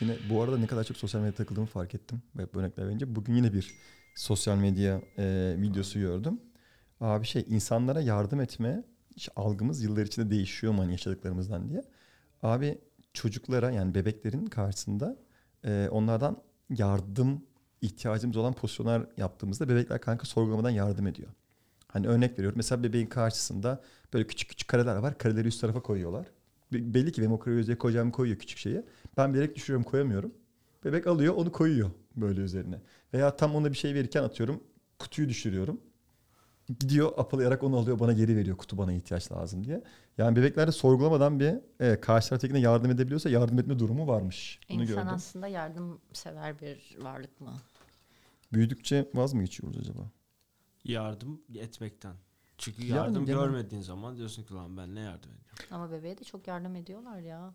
Yine bu arada ne kadar çok sosyal medyaya takıldığımı fark ettim. Hep örnekler verince. Bugün yine bir sosyal medya e, videosu gördüm. Abi şey insanlara yardım etme işte algımız yıllar içinde değişiyor mu hani yaşadıklarımızdan diye. Abi çocuklara yani bebeklerin karşısında e, onlardan yardım ihtiyacımız olan pozisyonlar yaptığımızda bebekler kanka sorgulamadan yardım ediyor. Hani örnek veriyorum. Mesela bebeğin karşısında böyle küçük küçük kareler var. Kareleri üst tarafa koyuyorlar. Be- Belli ki benim o kareyi üzerine koyacağımı koyuyor küçük şeyi. Ben bilerek düşürüyorum koyamıyorum. Bebek alıyor onu koyuyor böyle üzerine. Veya tam ona bir şey verirken atıyorum kutuyu düşürüyorum. Gidiyor apalayarak onu alıyor bana geri veriyor kutu bana ihtiyaç lazım diye. Yani bebeklerde sorgulamadan bir e, karşı taraftakine yardım edebiliyorsa yardım etme durumu varmış. Bunu İnsan gördüm. aslında yardımsever bir varlık mı? Büyüdükçe vaz mı geçiyoruz acaba? Yardım etmekten. Çünkü Yani yardım genel- görmediğin zaman diyorsun ki lan ben ne yardım edeceğim. Ama bebeğe de çok yardım ediyorlar ya.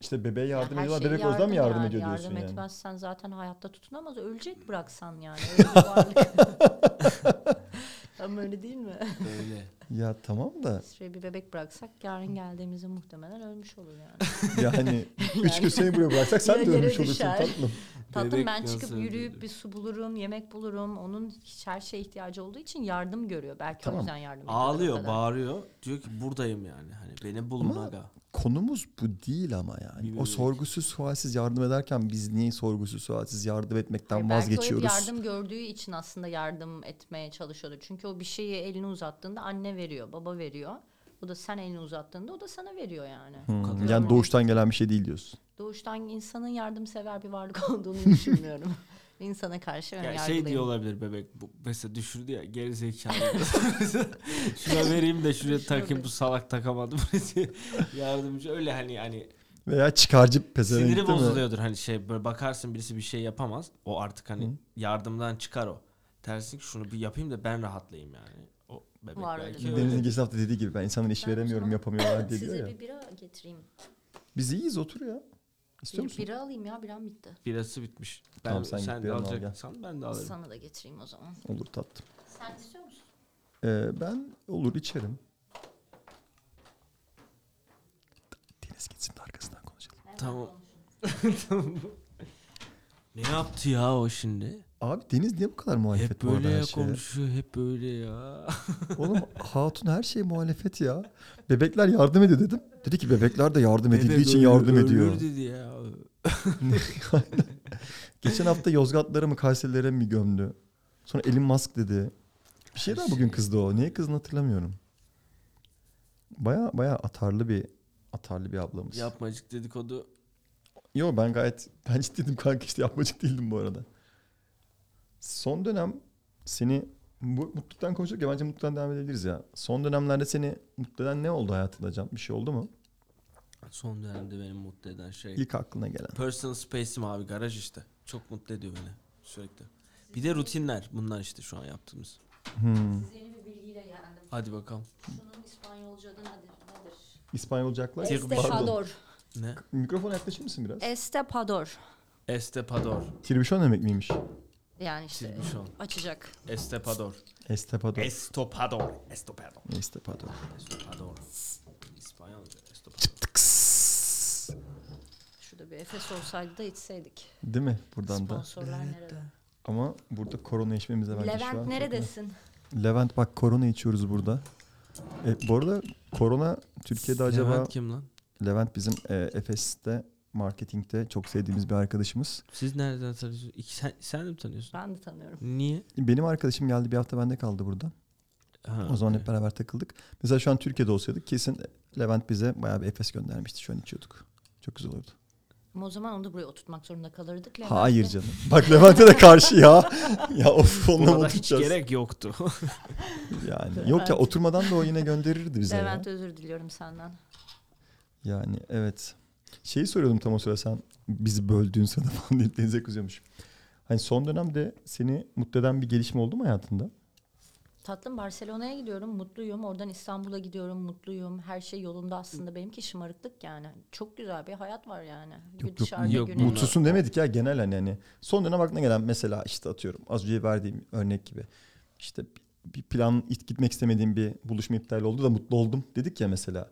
İşte bebeğe yardım Ya her ediyorlar. şey Bebek o yüzden mi yardım yani. ediyor diyorsun Yardım yani. etmezsen zaten hayatta tutunamaz. Ölecek bıraksan yani. Öyle. Ama öyle değil mi? Öyle. Ya tamam da Şuraya bir bebek bıraksak yarın geldiğimizde muhtemelen ölmüş olur yani. yani üç gün seni buraya bıraksak sen de ölmüş olursun düşer. tatlım. Tatlım Bebek ben çıkıp yürüyüp bir su bulurum, yemek bulurum. Onun hiç her şeye ihtiyacı olduğu için yardım görüyor. Belki Tamam. o yüzden yardım ediyor. Ağlıyor, bağırıyor. Diyor ki buradayım yani. Hani beni bulun aga. Konumuz bu değil ama yani. Bir O sorgusuz sualsiz yardım ederken biz niye sorgusuz sualsiz yardım etmekten Hayır, belki vazgeçiyoruz? o hep yardım gördüğü için aslında yardım etmeye çalışıyordur. Çünkü o bir şeyi elini uzattığında anne veriyor, baba veriyor. O da sen elini uzattığında o da sana veriyor yani. Hmm. Yani doğuştan gelen bir şey değil diyorsun. Doğuştan insanın yardımsever bir varlık olduğunu düşünmüyorum. İnsana karşı ön Ya şey diyor olabilir bebek. Bu mesela düşürdü ya geri zekalı. Şuna vereyim de şuraya takayım bu salak takamadı. Yardımcı öyle hani hani Veya çıkarcı pezevenk siniri değil mi? bozuluyordur hani şey böyle bakarsın birisi bir şey yapamaz. O artık hani Hı. yardımdan çıkar o. Dersin ki şunu bir yapayım da ben rahatlayayım yani. O bebek Var belki. Deniz'in geçen hafta dediği gibi ben insanlara iş Ben veremiyorum yapamıyorlar diye diyor Size ya. bir bira getireyim. Biz iyiyiz otur ya. İstiyor Bir musun? bira alayım ya biram bitti. Birası bitmiş. Ben, Tamam, sen sen, git de biranı al, alacaksan ben de alırım. Sana da getireyim o zaman. Olur tatlım. Sen istiyor musun? Ee, ben olur içerim. Deniz gitsin de arkasından konuşalım. Tamam. konuşun. Ne yaptı ya o şimdi? Abi Deniz niye bu kadar muhalefet Hep bu arada böyle her şeye? konuşuyor, hep böyle ya. Oğlum hatun her şey muhalefet ya. Bebekler yardım ediyor dedim. Dedi ki bebekler de yardım edildiği Bebek için ölür- yardım ölür ediyor. dedi ya. Geçen hafta Yozgatlara mı Kayserilere mi gömdü? Sonra Elon Musk dedi. Bir şey Her daha bugün şey. kızdı o. Niye kızdığını hatırlamıyorum. Baya baya atarlı bir atarlı bir ablamız. Yapmacık dedikodu. Yo ben gayet ben ciddiydim kanka işte yapmacık değildim bu arada. Son dönem seni bu mutluluktan konuştuk ya bence mutluluktan devam edebiliriz ya. Son dönemlerde seni mutlu eden ne oldu hayatında Can? Bir şey oldu mu? Son dönemde beni mutlu eden şey. İlk aklına gelen. Personal space'im abi garaj işte. Çok mutlu ediyor beni sürekli. Bir de rutinler bunlar işte şu an yaptığımız. Hmm. Siz yeni bir bilgiyle geldim. Hadi bakalım. Şunun İspanyolca adı nedir? nedir? İspanyolcaklar. Tir- Pardon. Estepador. Ne? Mikrofona yaklaşır mısın biraz? Estepador. Estepador. Tirbişon demek miymiş? Yani işte Tirbişon. açacak. Estepador. Estepador. Estopador. Estopador. Estepador. Estopador. İspanyolca. Estopador. Şurada bir Efes olsaydı da içseydik. Değil mi? Buradan da. Sponsorlar nerede? Ama burada korona içmemize bence şu an. Levent neredesin? Levent bak korona içiyoruz burada. E, bu arada korona Türkiye'de acaba Levent kim lan? Levent bizim e, Efes'te marketingte çok sevdiğimiz bir arkadaşımız. Siz nereden tanıyorsunuz? İki, sen, sen de mi tanıyorsun? Ben de tanıyorum. Niye? Benim arkadaşım geldi bir hafta bende kaldı burada. Ha, O zaman okey. hep beraber takıldık. Mesela şu an Türkiye'de olsaydık kesin Levent bize bayağı bir Efes göndermişti. Şu an içiyorduk. Çok güzel olurdu. Ama o zaman onu da buraya oturtmak zorunda kalırdık. Levent Hayır canım. Bak Levent'e de karşı ya. ya of onunla mı da hiç oturacağız? gerek yoktu. Yani yok ya Levent. oturmadan da o yine gönderirdi bize ya. Levent özür diliyorum senden. Yani evet. Şeyi soruyordum tam o sırada sen bizi böldüğün sırada falan deyip denize kızıyormuş. Hani son dönemde seni mutlu eden bir gelişme oldu mu hayatında? Tatlım Barcelona'ya gidiyorum mutluyum. Oradan İstanbul'a gidiyorum mutluyum. Her şey yolunda aslında benimki şımarıklık yani. Çok güzel bir hayat var yani. Yok yok, Dışarıda yok, mutsuzsun demedik ya genel hani, hani son dönem aklına gelen mesela işte atıyorum az önce verdiğim örnek gibi işte bir plan it- gitmek istemediğim bir buluşma iptal oldu da mutlu oldum dedik ya mesela.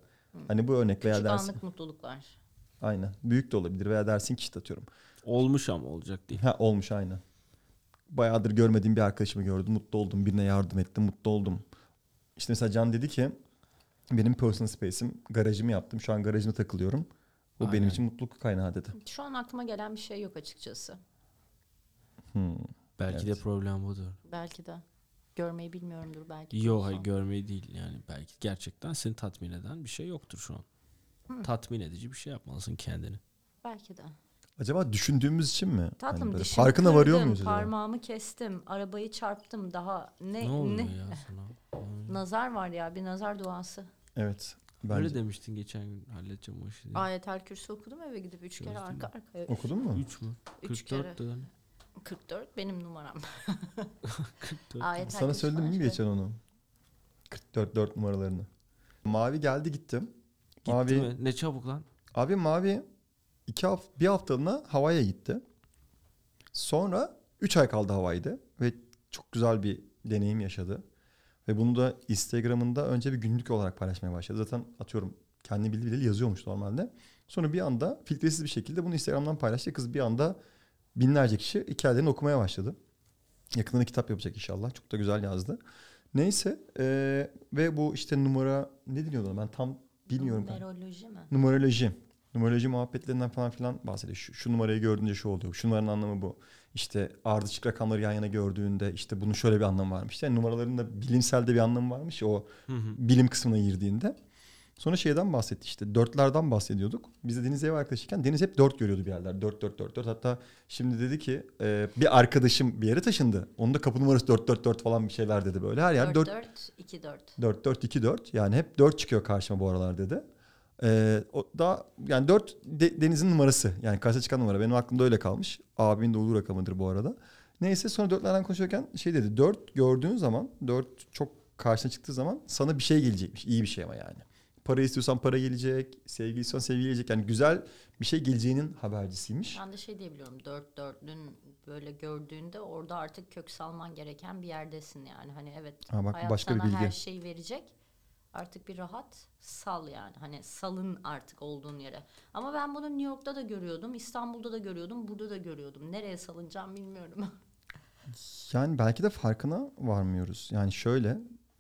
Hani bu örnek veya Küçük dersin. anlık mutluluklar. Aynen. Büyük de olabilir veya dersin ki işte atıyorum. Olmuş ama olacak değil. Ha olmuş aynen. Bayağıdır görmediğim bir arkadaşımı gördüm. Mutlu oldum. Birine yardım ettim. Mutlu oldum. İşte mesela Can dedi ki benim personal space'im garajımı yaptım. Şu an garajımda takılıyorum. Benim Aynen. için mutluluk kaynağı dedi. Şu an aklıma gelen bir şey yok açıkçası. Hmm. Belki Evet. de problem budur. Belki de. Görmeyi bilmiyorumdur belki. Yok hayır görmeyi değil yani belki gerçekten seni tatmin eden bir şey yoktur şu an. Hı. Tatmin edici bir şey yapmalısın kendini. Belki de. Acaba düşündüğümüz için mi? Tatlım Hani dişimi farkına kırdım, varıyor muyuz acaba? parmağımı kestim, arabayı çarptım. Daha ne Ne, oluyor ne? ya sana? Nazar var ya bir nazar duası. Evet. Öyle Bence. demiştin geçen gün halledeceğim o işi. Ayetel Kürsü okudum eve gidip üç kere Çözdüm. arka arkaya. Okudun mu? 3 mü? Üç kere. 44 yani. 44 benim numaram. 44. Ayetel Sana söyledim mi geçen onu? 44 4 numaralarını. Mavi geldi gittim. Gitti Mavi mi? Ne çabuk lan. Abi Mavi iki hafta, bir haftalığına Hawaii'ye gitti. Sonra 3 ay kaldı Hawaii'de ve çok güzel bir deneyim yaşadı. Ve bunu da Instagram'ında önce bir günlük olarak paylaşmaya başladı. Zaten atıyorum kendi bildiği bileli yazıyormuş normalde. Sonra bir anda filtresiz bir şekilde bunu Instagram'dan paylaştı. Kız bir anda binlerce kişi hikayelerini okumaya başladı. Yakında da kitap yapacak inşallah. Çok da güzel yazdı. Neyse eee, ve bu işte numara ne deniyordu ben tam bilmiyorum. Numeroloji mi? numeroloji. Numeroloji muhabbetlerinden falan filan bahsediyor. Şu, şu numarayı gördüğünce şu oluyor. Şu numaranın anlamı bu. İşte ardışık rakamları yan yana gördüğünde işte bunun şöyle bir anlamı varmış. Yani numaraların da bilimsel de bir anlamı varmış. O Hı hı. bilim kısmına girdiğinde. Sonra şeyden bahsetti işte dörtlerden bahsediyorduk. Biz de Deniz'e ev arkadaşıyken Deniz hep dört görüyordu bir yerler. Dört dört dört dört. Hatta şimdi dedi ki e, bir arkadaşım bir yere taşındı. Onun da kapı numarası dört dört dört falan bir şeyler dedi böyle. Her yer 4 dört 4 2 4. 4 4 2 4 yani hep 4 çıkıyor karşıma bu aralar dedi. Ee, o da yani 4 de- Deniz'in numarası. Yani karşıya çıkan numara. Benim aklımda öyle kalmış. Abimin de uğur rakamıdır bu arada. Neyse sonra dörtlerden konuşurken şey dedi. 4 gördüğün zaman 4 çok karşına çıktığı zaman sana bir şey gelecekmiş. İyi bir şey ama yani. Para istiyorsan para gelecek. Sevgi istiyorsan sevgi gelecek. Yani güzel bir şey geleceğinin habercisiymiş. Ben de şey diyebiliyorum. 4 4'lün böyle gördüğünde orada artık kök salman gereken bir yerdesin yani. Hani evet Ha, bak hayat başka bir sana bilgi. her şeyi verecek. Artık bir rahat sal yani. Hani salın artık olduğun yere. Ama ben bunu New York'ta da görüyordum. İstanbul'da da görüyordum. Burada da görüyordum. Nereye salınacağım bilmiyorum. Yani belki de farkına varmıyoruz. Yani şöyle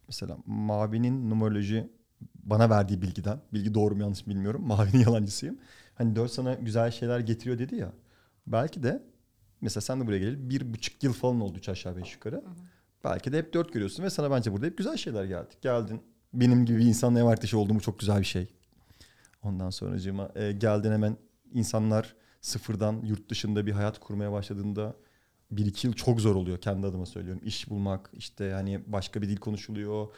mesela Mavi'nin numeroloji bana verdiği bilgiden, bilgi doğru mu yanlış mı bilmiyorum. Mavi'nin yalancısıyım. Hani dört sana güzel şeyler getiriyor dedi ya. Belki de mesela sen de buraya geleli bir buçuk yıl falan oldu üç aşağı beş yukarı. Belki de hep dört görüyorsun ve sana bence burada hep güzel şeyler geldi. Geldin benim gibi bir insanla ev arkadaşı olduğum çok güzel bir şey. Ondan sonracığıma e, geldin hemen insanlar sıfırdan yurt dışında bir hayat kurmaya başladığında bir iki yıl çok zor oluyor kendi adıma söylüyorum. İş bulmak işte yani başka bir dil konuşuluyor.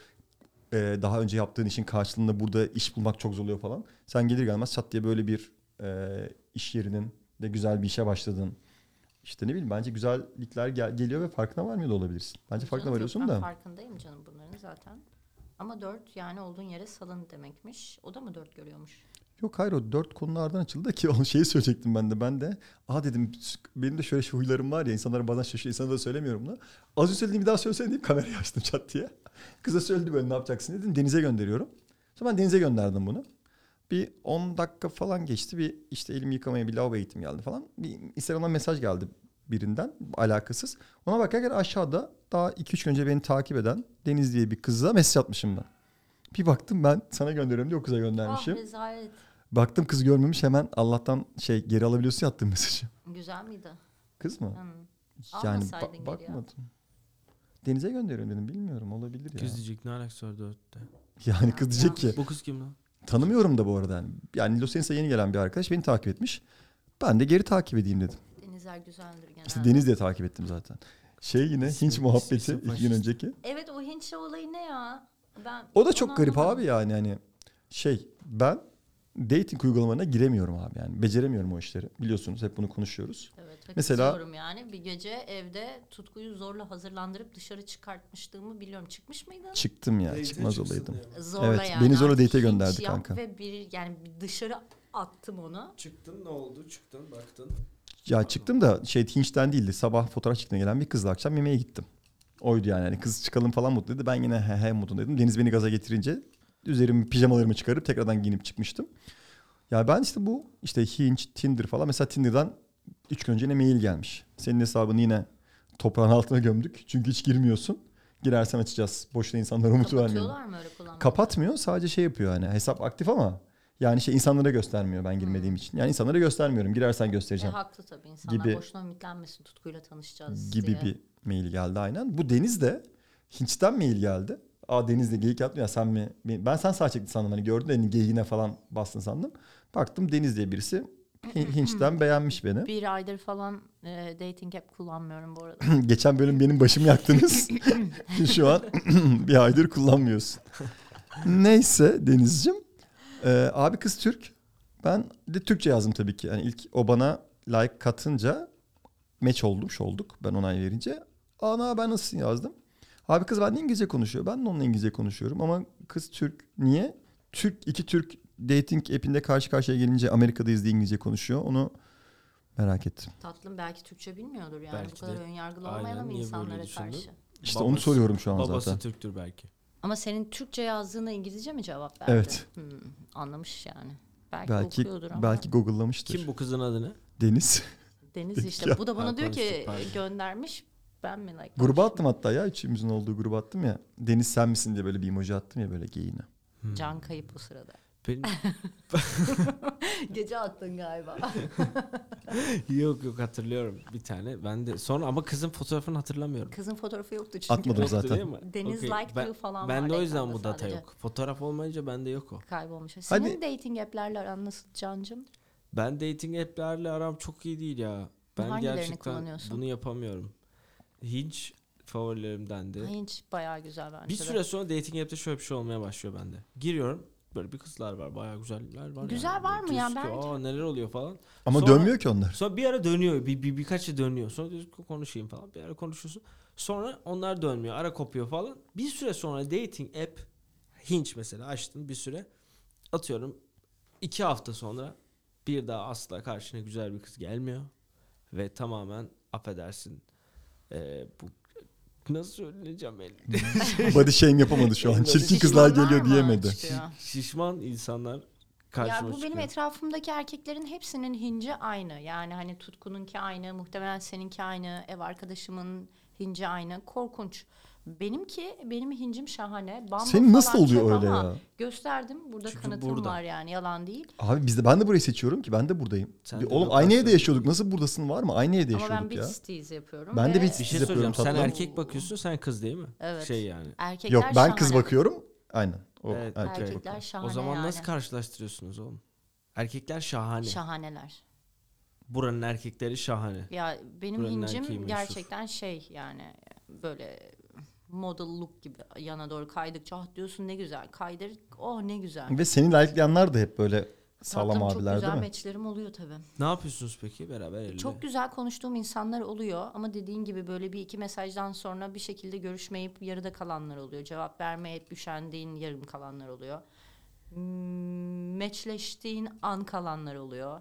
Ee, daha önce yaptığın işin karşılığında burada iş bulmak çok zor oluyor falan. Sen gelir gelmez çat diye böyle bir e, iş yerinin de güzel bir işe başladın. İşte ne bileyim bence güzellikler gel- geliyor ve farkına varmıyor da olabilirsin. Bence farkına varıyorsun ben da. farkındayım canım bunların zaten. Ama 4 yani olduğun yere salın demekmiş. O da mı 4 görüyormuş? Yok hayır o dört konulardan açıldı ki o şeyi söyleyecektim ben de. Ben de aa dedim benim de şöyle şey huylarım var ya insanlara bazen şaşırıyor. İnsanlara da söylemiyorum da. Az önce söylediğimi bir daha söylesene deyip kamerayı açtım çat diye. Kıza söyledi böyle ne yapacaksın dedim. Denize gönderiyorum. Sonra ben denize gönderdim bunu. Bir 10 dakika falan geçti. Bir işte elimi yıkamaya bir lavaboya gittim geldi falan. Bir Instagram'dan mesaj geldi birinden alakasız. Ona bakarken aşağıda daha 2-3 gün önce beni takip eden Deniz diye bir kıza mesaj atmışım ben. Bir baktım ben sana gönderiyorum diye o kıza Ah göndermişim. rezalet. Baktım kız görmemiş hemen Allah'tan şey geri alabiliyorsun ya attığım mesajı. Güzel miydi? Kız mı? Hmm. Yani Almasaydın ba- geri ya. bakmadım. Denize gönderiyorum dedim bilmiyorum olabilir ya. Kız diyecek ne alakası var dörtte. Yani kız diyecek ki Bu kız kim lan? tanımıyorum da bu arada yani. Yani Los Angeles'a yeni gelen bir arkadaş beni takip etmiş. Ben de geri takip edeyim dedim. Denizler güzeldir genelde. İşte Deniz diye takip ettim zaten. Şey yine Hinç muhabbeti ismi iki gün önceki. Evet o Hint olayı ne ya? Ben O da onu çok garip anlamadım. abi yani hani şey ben dating uygulamalarına giremiyorum abi yani. Beceremiyorum o işleri. Biliyorsunuz hep bunu konuşuyoruz. Evet, ve Mesela- yani bir gece evde tutkuyu zorla hazırlandırıp dışarı çıkartmışlığımı biliyorum. Çıkmış mıydın? Çıktım ya Date'e çıkmaz olaydım. Zorla Evet, yani. beni zorla date'e gönderdi kanka. Ve bir yani bir dışarı attım onu. Çıktın ne oldu? Çıktın baktın. Ya çıktım da şey Hinch'ten değildi. Sabah fotoğraf çekmeye gelen bir kızla akşam yemeğe gittim. oydu yani. yani kız çıkalım falan mutluydu. Ben yine he he modundaydım. Deniz beni gaza getirince üzerimi pijamalarımı çıkarıp tekrardan giyinip çıkmıştım. Ya ben işte bu işte Hinge, Tinder falan mesela Tinder'dan 3 gün önce yine mail gelmiş. Senin hesabını yine toprağın altına gömdük. Çünkü hiç girmiyorsun. Girersen açacağız. Boşuna insanlara umut mı öyle kullanmayı? Kapatmıyor sadece şey yapıyor hani hesap aktif ama yani şey insanlara göstermiyor ben girmediğim için. Yani insanlara göstermiyorum. Girersen E, göstereceğim haklı tabii insanlar Gibi- boşuna ümitlenmesin tutkuyla tanışacağız gibi diye. bir mail geldi aynen. Bu Deniz de Hinç'ten mail geldi. Aa Deniz de geyik yaptı ya sen mi? Ben sen sağ çekti sandım hani gördün de hani geyiğine falan bastın sandım. Baktım Deniz diye birisi Hin- Hinç'ten beğenmiş beni. Bir aydır falan e, dating app kullanmıyorum bu arada. Geçen bölüm benim başımı yaktınız. Şu an bir aydır kullanmıyorsun. Neyse Deniz'cim. Ee, abi kız Türk. Ben de Türkçe yazdım tabii ki. Yani ilk o bana like katınca match olmuş olduk. Ben onay verince. Ana ben nasılsın yazdım. Abi kız benimle İngilizce konuşuyor. Ben de onunla İngilizce konuşuyorum. Ama kız Türk. Niye? Türk iki Türk dating app'inde karşı karşıya gelince Amerika'dayız diye İngilizce konuşuyor. Onu merak ettim. Tatlım belki Türkçe bilmiyordur yani Belki bu kadar de. önyargılı Aynen, olmayalım insanlara karşı. İşte onu Babası- soruyorum şu an Babası zaten. Türktür belki. Ama senin Türkçe yazdığına İngilizce mi cevap verdi? Evet. Hmm, anlamış yani. Belki, Belki okuyordur ama. belki Google'lamıştır. Kim bu kızın adı ne? Deniz. Deniz işte. Bu da bana diyor ki göndermiş. Ben mi like? Gruba attım hatta ya. Üçümüzün olduğu gruba attım ya. Deniz sen misin diye böyle bir emoji attım ya böyle geyiğine. Hmm. Can kayıp bu sırada. Benim... Gece attın galiba. yok yok hatırlıyorum bir tane. Ben de sonra ama kızın fotoğrafını hatırlamıyorum. Kızın fotoğrafı yoktu çünkü. Atmadım Yoktu zaten. Deniz Okey. like ben, you falan Ben de o yüzden bu data sadece. yok. Fotoğraf olmayınca bende yok o. Kaybolmuş. Senin Hadi. dating app'lerle aran nasıl Cancım? Ben dating app'lerle aram çok iyi değil ya. Ben Hangilerini gerçekten kullanıyorsun? bunu yapamıyorum. Hinge favorilerimden de. Hiç bayağı güzel bence Bir de. süre sonra dating app'te şöyle bir şey olmaya başlıyor bende. Giriyorum böyle bir kızlar var bayağı güzeller var. Güzel yani. var mı ya? Gözüküyor, Bence- Aa, neler oluyor falan. Ama Sonra- dönmüyor ki onlar. Sonra bir ara dönüyor. Bir, bir birkaçı dönüyor. Sonra diyorsun ki konuşayım falan. Bir ara konuşuyorsun. Sonra onlar dönmüyor. Ara kopuyor falan. Bir süre sonra dating app Hinge mesela açtın bir süre. Atıyorum iki hafta sonra bir daha asla karşına güzel bir kız gelmiyor. Ve tamamen affedersin. Ee, bu nasıl söyleyeceğim el? Body shame yapamadı şu an. Çirkin kızlar Şişmanlar geliyor mı diyemedi. çıkıyor? Şişman insanlar Ya karşıma bu benim çıkıyor. etrafımdaki erkeklerin hepsinin hinci aynı. Yani hani Tutku'nunki aynı, muhtemelen seninki aynı, ev arkadaşımın hinci aynı. Korkunç. Benimki, benim hincim şahane. Bumble Senin nasıl oluyor öyle ya? Gösterdim. Burada Çünkü kanıtım burada. var yani yalan değil. Abi biz de ben de burayı seçiyorum ki ben de buradayım. Sen Bir- de Oğlum aynı evde yaşıyorduk. Nasıl buradasın var mı? Aynı evde Ama ben yaşıyorduk beach ya. steez yapıyorum. Ben de beach Bir şey yapıyorum Sen tatlım. erkek bakıyorsun sen kız değil mi? Evet. Şey yani. Erkekler Yok ben kız şahane. bakıyorum. Aynen. O Evet, erkek Erkekler bakıyor. şahane o zaman yani. nasıl karşılaştırıyorsunuz oğlum? Erkekler şahane. Şahaneler. Buranın erkekleri şahane. Ya benim Buranın hincim gerçekten şey yani böyle model look gibi yana doğru kaydıkça ah diyorsun ne güzel kaydır oh ne güzel. Ve seni likelayanlar da hep böyle sağlam Tatlım, abiler çok değil güzel mi? meçlerim oluyor tabii. Ne yapıyorsunuz peki beraber elle? Çok güzel konuştuğum insanlar oluyor ama dediğin gibi böyle bir iki mesajdan sonra bir şekilde görüşmeyip yarıda kalanlar oluyor. Cevap vermeyip üşendiğin yarım kalanlar oluyor. Hmm, Meçleştiğin an kalanlar oluyor.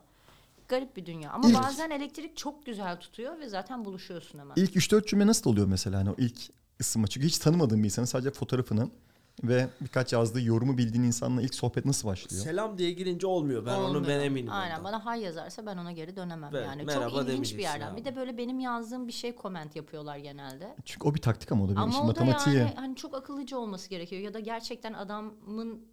Garip bir dünya ama İlk- bazen elektrik çok güzel tutuyor ve zaten buluşuyorsun hemen. İlk 3-4 cümle nasıl oluyor mesela? Hani o ilk ısınma. Çünkü hiç tanımadığın bir insanın sadece fotoğrafını ve birkaç yazdığı yorumu bildiğin insanla ilk sohbet nasıl başlıyor? Selam diye girince olmuyor. Ben onu ben Olmuyor. eminim. Aynen ondan. bana hay yazarsa ben ona geri dönemem Evet, yani. merhaba Çok ilginç bir yerden. abi. Bir de böyle benim yazdığım bir şey comment yapıyorlar genelde. Çünkü o bir taktik ama o da benim Ama için o da matematiği. yani hani çok akıllıca olması gerekiyor ya da gerçekten adamın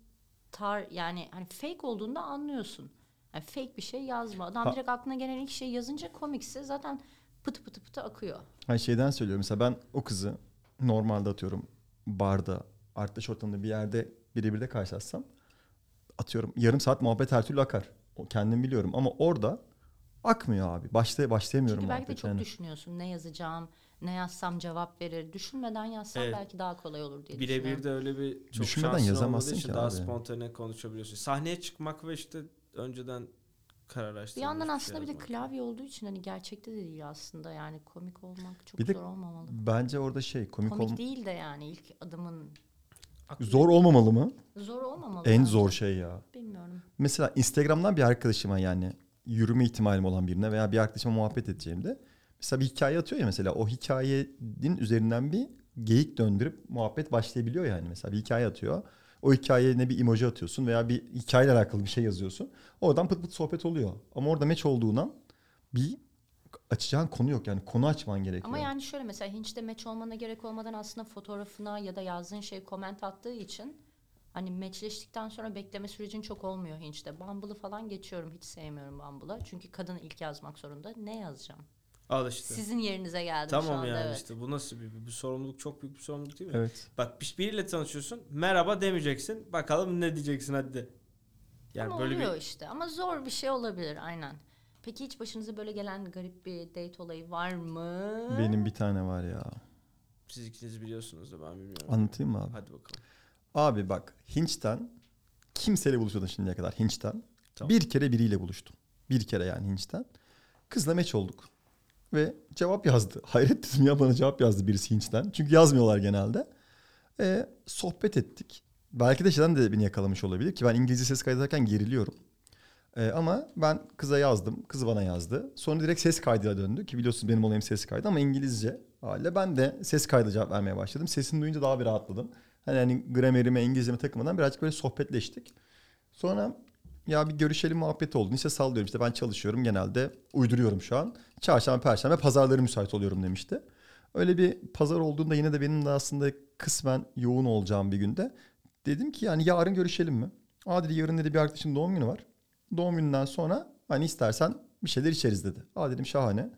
tar yani hani fake olduğunda anlıyorsun. Yani fake bir şey yazma. Adam Ha- direkt aklına gelen ilk şey yazınca komikse zaten pıtı pıtı pıtı akıyor. Hani şeyden söylüyorum mesela ben o kızı normalde atıyorum barda, arkadaş ortamında bir yerde birebir de karşılaşsam atıyorum yarım saat muhabbet her türlü akar. O kendim biliyorum ama orada akmıyor abi. Başta başlayamıyorum Çünkü belki de muhabbet çok yani. düşünüyorsun. Ne yazacağım, ne yazsam cevap verir. Düşünmeden yazsam Evet. belki daha kolay olur diye düşünüyorum. Birebir de öyle bir çok Düşünmeden yazamazsın ki daha abi. spontane konuşabiliyorsun. Sahneye çıkmak ve işte önceden Bir kararlaştırılmış yandan şey aslında bir de klavye olduğu için hani gerçekte de değil aslında yani komik olmak çok Bir de zor olmamalı. Bence orada şey komik, Komik ol- değil de yani ilk adımın zor olmamalı mı? zor olmamalı. En zor şey ya. Bilmiyorum. Mesela Instagram'dan bir arkadaşıma yani yürüme ihtimalim olan birine veya bir arkadaşıma muhabbet edeceğimde mesela bir hikaye atıyor ya mesela o hikayenin üzerinden bir geyik döndürüp muhabbet başlayabiliyor yani. Mesela bir hikaye atıyor. O hikayeye ne bir emoji atıyorsun veya bir hikayeyle alakalı bir şey yazıyorsun. Oradan pıt pıt sohbet oluyor. Ama orada meç olduğundan bir açacağın konu yok. Yani konu açman gerekiyor. Ama yani şöyle mesela Hinch'te match olmana gerek olmadan aslında fotoğrafına ya da yazdığın şey comment attığı için hani matchleştikten sonra bekleme sürecin çok olmuyor Hinch'te. Bumble'ı falan geçiyorum. Hiç sevmiyorum Bumble'ı. Çünkü kadın ilk yazmak zorunda. Ne yazacağım? Al işte. Sizin yerinize geldim şu Tamam anda. yani evet. işte bu nasıl bir, bir, bir sorumluluk çok büyük bir sorumluluk değil mi? Evet. Bak bir- biriyle tanışıyorsun merhaba demeyeceksin bakalım ne diyeceksin hadi. Yani Ama böyle oluyor bir işte. Ama zor bir şey olabilir aynen. Peki hiç başınıza böyle gelen garip bir date olayı var mı? Benim bir tane var ya. siz ikiniz biliyorsunuz da ben bilmiyorum. Anlatayım mı abi? Hadi bakalım. Abi bak Hinch'ten kimseyle buluşuyordun şimdiye kadar Hinch'ten. Tamam. Bir kere biriyle buluştum. Bir kere yani Hinch'ten. Kızla meç olduk. Ve cevap yazdı. Hayret dedim ya bana cevap yazdı birisi Hinch'ten. Çünkü yazmıyorlar genelde. E, sohbet ettik. Belki de şeyden de beni yakalamış olabilir ki ben İngilizce ses kaydederken geriliyorum. E, ama ben kıza yazdım. Kızı bana yazdı. Sonra direkt ses kaydıyla döndü ki biliyorsunuz benim olayım ses kaydı ama İngilizce haliyle ben de ses kaydı cevap vermeye başladım. Sesini duyunca daha bir rahatladım. Hani, hani gramerime, İngilizceme takılmadan birazcık böyle sohbetleştik. Sonra ya bir görüşelim muhabbeti oldu. İşte sallıyorum işte ben çalışıyorum genelde uyduruyorum şu an. Çarşamba, perşembe pazarları müsait oluyorum demişti. Öyle bir pazar olduğunda yine de benim de aslında kısmen yoğun olacağım bir günde. Dedim ki yani yarın görüşelim mi? Aa dedi yarın dedi bir arkadaşım doğum günü var. Doğum gününden sonra hani istersen bir şeyler içeriz dedi. Aa dedim şahane.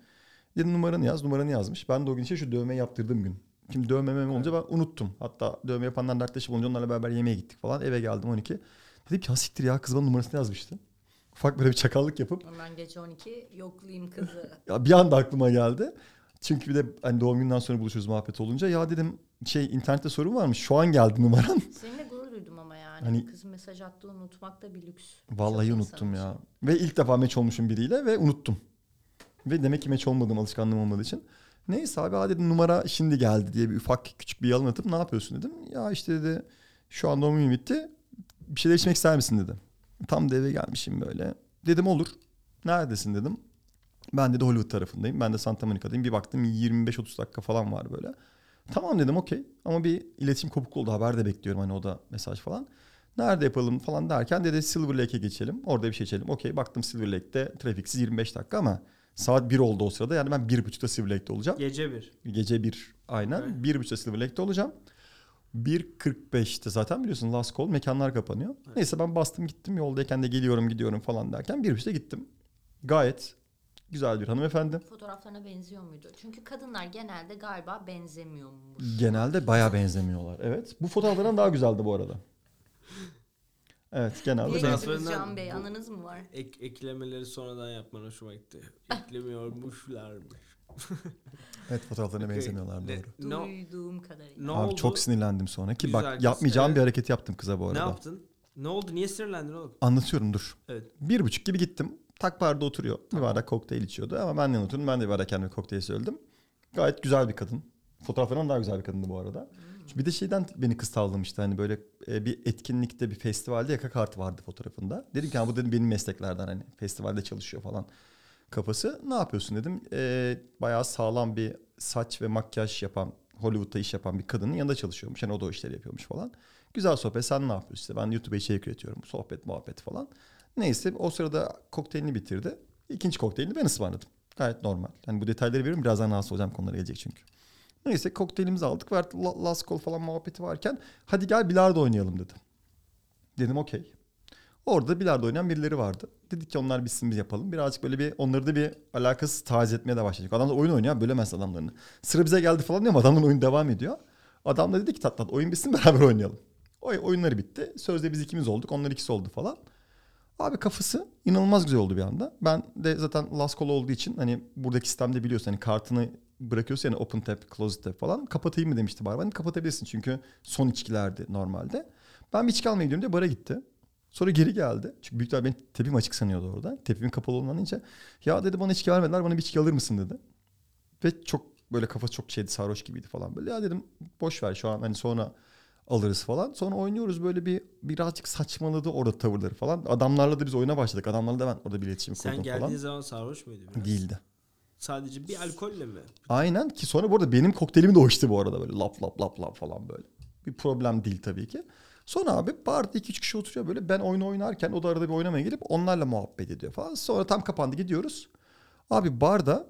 Dedim numaranı yaz. Numaranı yazmış. Ben de o gün işte şu dövmeyi yaptırdığım gün. Şimdi dövmemem olunca ben unuttum. Hatta dövme yapanlar dertleşip olunca onlarla beraber yemeğe gittik falan. Eve geldim 12. Dedim ki siktir ya kız bana numarasını yazmıştı. Ufak böyle bir çakallık yapıp Ben gece 12 yoklayayım kızı. ya bir anda aklıma geldi. Çünkü bir de hani doğum günden sonra buluşuruz muhabbet olunca. Ya dedim şey internette sorun varmış. Şu an geldi numaran. Seninle gurur duydum ama yani. Hani- Kızın mesaj attığı unutmak da bir lüks. Vallahi Çok unuttum ya. için. Ve ilk defa meç olmuşum biriyle ve unuttum. Ve demek ki meç olmadığım alışkanlığım olmadığı için. Neyse abi ha dedim numara şimdi geldi diye bir ufak küçük bir yalan atıp ne yapıyorsun dedim. Ya işte dedi şu an doğum günüm bitti. Bir şeyler içmek ister misin dedi. Tam da eve gelmişim böyle. Dedim olur. Neredesin dedim. Ben dedi Hollywood tarafındayım. Ben de Santa Monica'dayım. Bir baktım 25-30 dakika falan var böyle. Tamam dedim okey. Ama bir iletişim kopukluğu oldu. Haber de bekliyorum hani o da mesaj falan. Nerede yapalım falan derken dedi Silver Lake'e geçelim. Orada bir şey içelim. Okey baktım Silver Lake'te trafiksiz 25 dakika ama saat 1 oldu o sırada. Yani ben 1.30'da Silver Lake'te olacağım. Gece bir. Gece 1 aynen. Okay. 1.30'da Silver Lake'te olacağım. 1.45'te zaten biliyorsun last call mekanlar kapanıyor. Neyse ben bastım gittim yoldayken de geliyorum gidiyorum falan derken 1.30'da gittim. Gayet güzel bir hanımefendi. Fotoğraflarına benziyor muydu? Çünkü kadınlar genelde galiba benzemiyormuş. Genelde baya benzemiyorlar. Evet. Bu fotoğraflardan daha güzeldi bu arada. Evet genelde. Fotoğraflarından Can Bey? Anınız mı var? Ek, eklemeleri sonradan yapman hoşuma gitti. Eklemiyormuşlarmış. Evet fotoğraflarına Okey. benzemiyorlar Ne- doğru. Ne, Duyduğum kadarıyla. ne Abi oldu? çok sinirlendim sonra ki Güzel bak kız, yapmayacağım evet. bir hareket yaptım kıza bu Ne arada. yaptın? Ne oldu? Niye sinirlendin oğlum? Anlatıyorum dur. Evet. Bir buçuk gibi gittim. Tak barda oturuyor. Bir bardak kokteyl içiyordu ama benden oturdum. Ben de bir bardak kendime kokteyl söyledim. Gayet güzel bir kadın. Fotoğraflarından daha güzel bir kadındı bu arada. Hmm. Bir de şeyden beni kız tavlamıştı. Hani böyle e, bir etkinlikte bir festivalde yaka kartı vardı fotoğrafında. Dedim ki "Ha, bu dedim benim mesleklerden hani festivalde çalışıyor falan kafası. Ne yapıyorsun dedim. E, bayağı sağlam bir saç ve makyaj yapan Hollywood'da iş yapan bir kadının yanında çalışıyormuş. Yani o da o işleri yapıyormuş falan. Güzel sohbet. Sen ne yapıyorsun işte? Ben YouTube'a içerik üretiyorum. Sohbet, muhabbet falan. Neyse o sırada kokteylini bitirdi. İkinci kokteylini ben ısmarladım. Gayet normal. Hani bu detayları veriyorum. Birazdan rahatsız olacağım konulara gelecek çünkü. Neyse kokteylimizi aldık ve artık la- last call falan muhabbeti varken hadi gel bilardo oynayalım dedi. Dedim okey. Orada bilardo oynayan birileri vardı. Dedik ki onlar bitsin biz yapalım. Birazcık böyle bir onları da bir alakasız taciz etmeye de başladık. Adamlar oyun oynuyor bölemez adamlarını. Sıra bize geldi falan diyor ama adamların oyun devam ediyor. Adam da dedi ki tat tat oyun bitsin beraber oynayalım. O oyunları bitti. Sözde biz ikimiz olduk. Onlar ikisi oldu falan. Abi kafası inanılmaz güzel oldu bir anda. Ben de zaten last call olduğu için hani buradaki sistemde biliyorsun hani kartını bırakıyorsun yani open tap, close tap falan. Kapatayım mı demişti barman. Kapatabilirsin çünkü son içkilerdi normalde. Ben bir içki almaya gidiyorum diye bara gitti. Sonra geri geldi. Çünkü büyükler benim tepim açık sanıyordu orada. Tepimin kapalı olmanınca. Ya dedi bana içki vermediler bana bir içki alır mısın dedi. Ve çok böyle kafası çok şeydi sarhoş gibiydi falan böyle. Ya dedim boş ver şu an hani sonra alırız falan. Sonra oynuyoruz böyle bir birazcık saçmaladı orada tavırları falan. Adamlarla da biz oyuna başladık. Adamlarla da ben orada bir iletişim Sen kurdum geldiğin falan. zaman sarhoş muydu biraz? Değildi. Sadece bir alkolle mi? Aynen ki sonra bu arada benim kokteylimi de o içti bu arada böyle lap lap lap lap falan böyle. Bir problem değil tabii ki. Sonra abi barda iki üç kişi oturuyor böyle. Ben oyunu oynarken o da arada bir oynamaya gelip onlarla muhabbet ediyor falan. Sonra tam kapandı gidiyoruz. Abi barda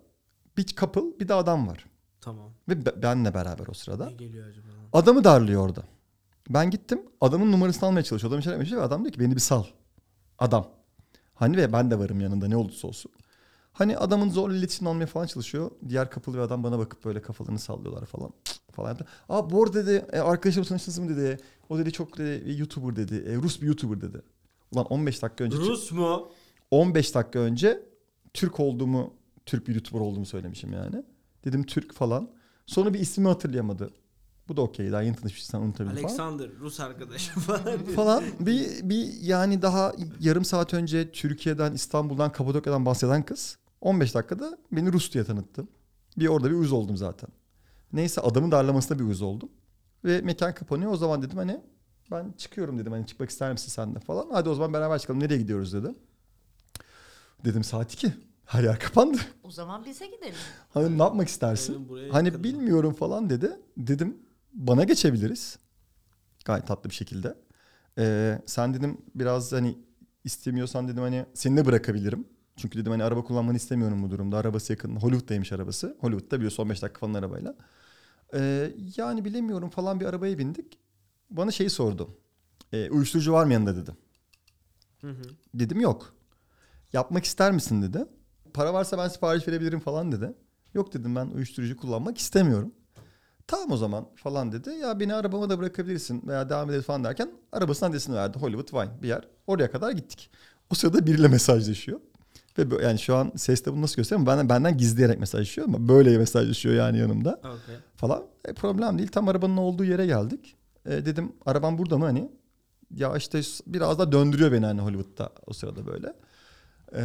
bir couple bir de adam var. Tamam. Ve be- benle beraber o sırada. Ne geliyor acaba? Adamı darlıyor orada. Ben gittim adamın numarasını almaya çalışıyor. Adam içeri ve adam diyor ki beni bir sal. Adam. Hani ve ben de varım yanında ne olursa olsun. Hani adamın zorla iletişim almaya falan çalışıyor. Diğer kapılı bir adam bana bakıp böyle kafalarını sallıyorlar falan. Cık falan. yaptı. Aa bu arada dedi e, arkadaşlarım tanıştınız mı dedi. O dedi çok dedi, bir YouTuber dedi. E, Rus bir YouTuber dedi. Ulan 15 dakika önce Rus mu? 15 dakika önce Türk olduğumu, Türk bir YouTuber olduğumu söylemişim yani. Dedim Türk falan. Sonra bir ismimi hatırlayamadı. Bu da okey. Daha yeni tanışmışsan unutabilir falan. Alexander Rus arkadaşım falan. falan. Bir, bir yani daha yarım saat önce Türkiye'den, İstanbul'dan, Kapadokya'dan bahseden kız 15 dakikada beni Rus diye tanıttı. Bir orada bir uyuz oldum zaten. Neyse adamın darlamasına bir uyuz oldum. Ve mekan kapanıyor. O zaman dedim hani ben çıkıyorum dedim. Hani çıkmak ister misin sen de falan. Hadi o zaman beraber çıkalım. Nereye gidiyoruz dedi. Dedim saat 2. Her yer kapandı. O zaman bize gidelim. Hani ne yapmak istersin? Hani yakın. bilmiyorum falan dedi. Dedim bana geçebiliriz. Gayet tatlı bir şekilde. Ee, sen dedim biraz hani istemiyorsan dedim hani seninle bırakabilirim. Çünkü dedim hani araba kullanmanı istemiyorum bu durumda. Arabası yakın. Hollywood'daymış arabası. Hollywood'da biliyorsun 15 dakika falan arabayla. Ee, yani bilemiyorum falan bir arabaya bindik. Bana şey sordu. Ee, uyuşturucu var mı yanında dedim. Hı hı. Dedim yok. Yapmak ister misin dedi. Para varsa ben sipariş verebilirim falan dedi. Yok dedim ben uyuşturucu kullanmak istemiyorum. Tamam o zaman falan dedi. Ya beni arabama da bırakabilirsin veya devam edelim falan derken arabasının adresini verdi. Hollywood Wine bir yer. Oraya kadar gittik. O sırada biriyle mesajlaşıyor. Ve yani şu an seste bunu nasıl göstereyim? Benden, benden gizleyerek mesajlaşıyor ama böyle mesajlaşıyor yani yanımda Okey. falan. E, problem değil. Tam arabanın olduğu yere geldik. E, dedim arabam burada mı hani? Ya işte biraz da döndürüyor beni hani Hollywood'da o sırada böyle. E,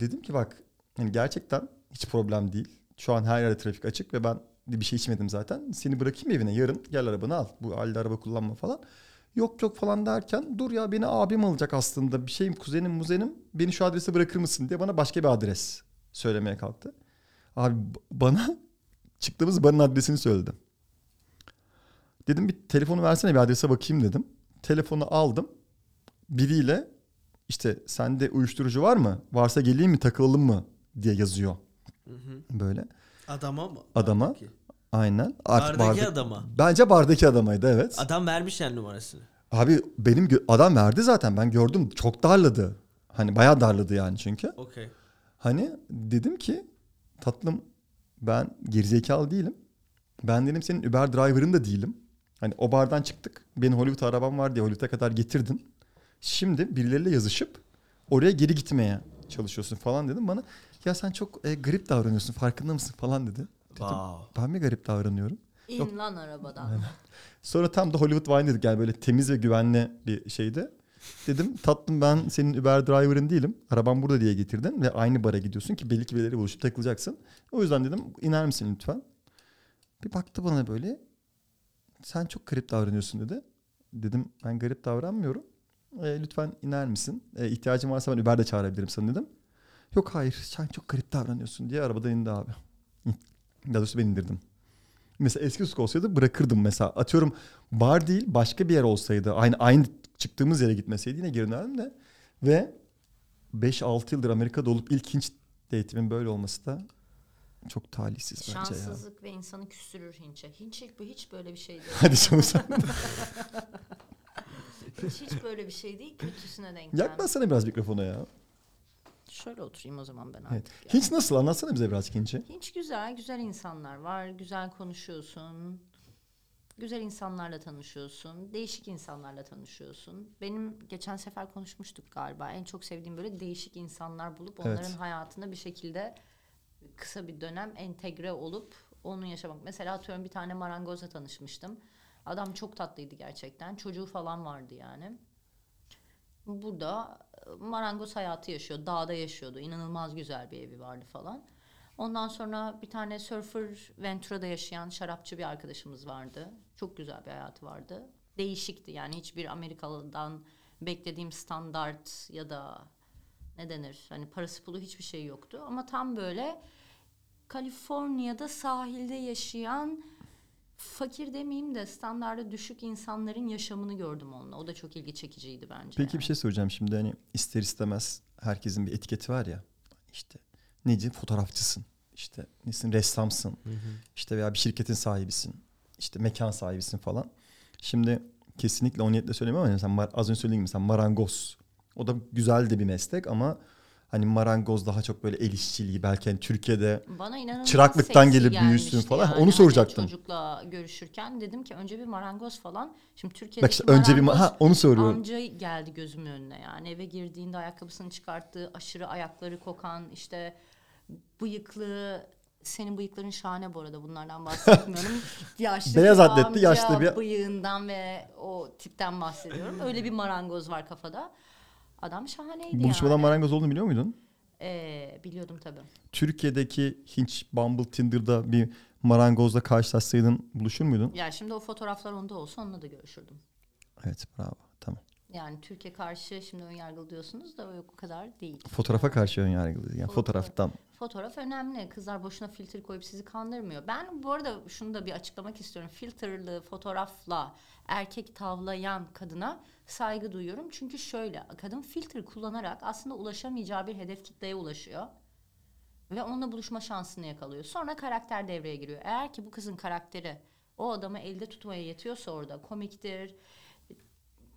dedim ki bak hani gerçekten hiç problem değil. Şu an her yerde trafik açık ve ben bir şey içmedim zaten. Seni bırakayım evine yarın gel arabanı al. Bu halde araba kullanma falan. Yok yok falan derken dur ya beni abim alacak aslında. Bir şeyim kuzenim muzenim beni şu adrese bırakır mısın diye bana başka bir adres söylemeye kalktı. Abi bana çıktığımız barın adresini söyledi. Dedim bir telefonu versene bir adrese bakayım dedim. Telefonu aldım. Biriyle işte sende uyuşturucu var mı? Varsa geleyim mi takılalım mı diye yazıyor Hı hı. böyle. Adama mı? Adama. Bardaki. Aynen. Artık Bardaki barda- adama. Bence bardaki adamıydı evet. Adam vermiş yani numarasını. Abi benim gö- adam verdi zaten ben gördüm çok darladı. Hani bayağı darladı yani çünkü. Okey. Hani dedim ki tatlım ben gerizekalı değilim. Ben dedim senin Uber driver'ın da değilim. Hani o bardan çıktık. Benim Hollywood arabam var diye Hollywood'a kadar getirdin. Şimdi birileriyle yazışıp oraya geri gitmeye çalışıyorsun falan dedim bana. Ya sen çok e, garip davranıyorsun farkında mısın falan dedi. Dedim, Wow. ben mi garip davranıyorum? İn Yok. lan arabadan. Sonra tam da Hollywood Wine dedik yani böyle temiz ve güvenli bir şeydi. Dedim tatlım ben senin Uber driver'ın değilim. Arabam burada diye getirdin ve aynı bara gidiyorsun ki belli ki birileriyle buluşup takılacaksın. O yüzden dedim iner misin lütfen? Bir baktı bana böyle. Sen çok garip davranıyorsun dedi. Dedim ben garip davranmıyorum. E, lütfen iner misin? E, ihtiyacın varsa ben Uber'de çağırabilirim sana dedim. Yok hayır sen çok garip davranıyorsun diye arabadan indi abi. Daha doğrusu ben indirdim. Mesela eski Usk olsaydı bırakırdım mesela. Atıyorum bar değil başka bir yer olsaydı. Aynı aynı çıktığımız yere gitmeseydi yine geri dönerdim de. Ve 5-6 yıldır Amerika'da olup ilk Hinç eğitimin böyle olması da çok talihsiz bence ya. Şanssızlık ve insanı küstürür Hinç'e. Hinç hiç, hiç böyle bir şey değil. Hadi canım sen. hiç, hiç böyle bir şey değil. Kötüsüne denk gelmiş. Yaklaşsana biraz mikrofona ya. Şöyle oturayım o zaman ben Evet. artık. ya. Hinç nasıl? Anlatsana bize birazcık Hinç'i. Hinç güzel, güzel insanlar var. Güzel konuşuyorsun. Güzel insanlarla tanışıyorsun. Değişik insanlarla tanışıyorsun. Benim geçen sefer konuşmuştuk galiba. En çok sevdiğim böyle değişik insanlar bulup Evet. onların hayatına bir şekilde kısa bir dönem entegre olup onu yaşamak. Mesela atıyorum bir tane marangozla tanışmıştım. Adam çok tatlıydı gerçekten. Çocuğu falan vardı yani. Burada e, marangoz hayatı yaşıyor. Dağda yaşıyordu. İnanılmaz güzel bir evi vardı falan. Ondan sonra bir tane surfer Ventura'da yaşayan şarapçı bir arkadaşımız vardı. Çok güzel bir hayatı vardı. Değişikti yani hiçbir Amerikalı'dan beklediğim standart ya da ne denir hani parası pulu hiçbir şey yoktu. Ama tam böyle Kaliforniya'da sahilde yaşayan fakir demeyeyim de standarda düşük insanların yaşamını gördüm onunla. O da çok ilgi çekiciydi bence. Peki yani. bir şey soracağım şimdi hani ister istemez herkesin bir etiketi var ya. İşte neci fotoğrafçısın. İşte nesin ressamsın. İşte veya bir şirketin sahibisin. İşte mekan sahibisin falan. Şimdi kesinlikle o niyetle söylemiyorum ama mesela az önce söylediğim gibi mesela marangoz. O da güzel de bir meslek ama hani marangoz daha çok böyle el işçiliği belki hani Türkiye'de Bana çıraklıktan gelir, büyüsün falan. yani. Onu Hani soracaktım. çocukla görüşürken dedim ki önce bir marangoz falan. Şimdi Türkiye'deki bak işte önce bir ha onu soruyorum. amca geldi gözümün önüne yani. Eve girdiğinde ayakkabısını çıkarttığı aşırı ayakları kokan işte bıyıklı senin bıyıkların şahane bu arada bunlardan bahsetmiyorum. yaşlı Beyaz atletli, yaşlı bir- bıyığından ve o tipten bahsediyorum. Öyle bir marangoz var kafada. Adam şahaneydi Buluşmadan yani. marangoz olduğunu biliyor muydun? Ee, biliyordum tabii. Türkiye'deki Hinge, Bumble, Tinder'da bir marangozla karşılaşsaydın buluşur muydun? Ya şimdi o fotoğraflar onda olsa onunla da görüşürdüm. Evet bravo tamam. Yani Türkiye karşı şimdi ön yargılı diyorsunuz da o kadar değil. Fotoğrafa karşı ön yargılıyız. Yani Fotoğraf. fotoğraftan. Fotoğraf önemli. Kızlar boşuna filtre koyup sizi kandırmıyor. Ben bu arada şunu da bir açıklamak istiyorum. Filtreli fotoğrafla erkek tavlayan kadına saygı duyuyorum. Çünkü şöyle kadın filtre kullanarak aslında ulaşamayacağı bir hedef kitleye ulaşıyor. Ve onunla buluşma şansını yakalıyor. Sonra karakter devreye giriyor. Eğer ki bu kızın karakteri o adamı elde tutmaya yetiyorsa orada komiktir,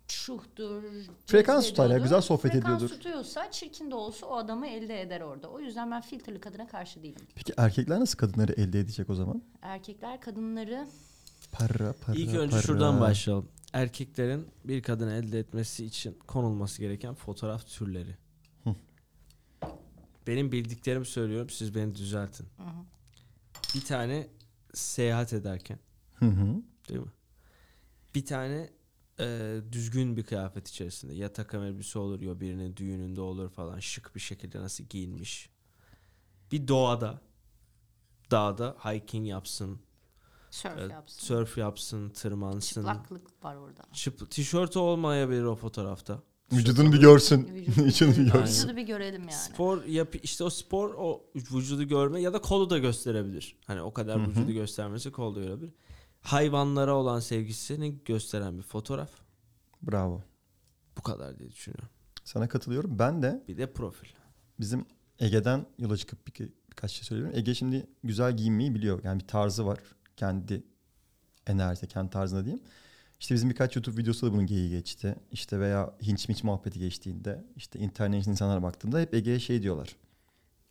şuhtur, Frekans tutar ya, güzel sohbet Frekans ediyordur. tutuyorsa çirkin de olsa o adamı elde eder orada. O yüzden ben filtreli kadına karşı değilim. Peki erkekler nasıl kadınları elde edecek o zaman? Erkekler kadınları Para para İlk önce para. şuradan başlayalım. Erkeklerin bir kadını elde etmesi için konulması gereken fotoğraf türleri. Hı. Benim bildiklerimi söylüyorum siz beni düzeltin. Bir tane seyahat ederken Hı hı. değil mi? Bir tane e, düzgün bir kıyafet içerisinde ya takım elbise olur ya birinin düğününde olur falan şık bir şekilde nasıl giyinmiş. Bir doğada dağda hiking yapsın, surf e, yapsın. surf yapsın, tırmansın. Çıplaklık var orada. Çıp, tişörtü olmayabilir o fotoğrafta. Vücudunu bir görsün. Vücudu, İçini bir görsün. vücudu bir görelim yani. Spor yap işte o spor o vücudu görme ya da kolu da gösterebilir. Hani o kadar Hı hı. vücudu göstermesi kol da görebilir. Hayvanlara olan sevgisini gösteren bir fotoğraf. Bravo. Bu kadar diye düşünüyorum. Sana katılıyorum. Ben de Bir de profil. bizim Ege'den yola çıkıp bir, birkaç şey söylüyorum. Ege şimdi güzel giyinmeyi biliyor. Yani bir tarzı var. Kendi enerjisi, kendi tarzında diyeyim. İşte bizim birkaç YouTube videosu da bunun geyiği geçti. İşte veya hinç minç muhabbeti geçtiğinde işte internet insanlara baktığımda hep Ege'ye şey diyorlar.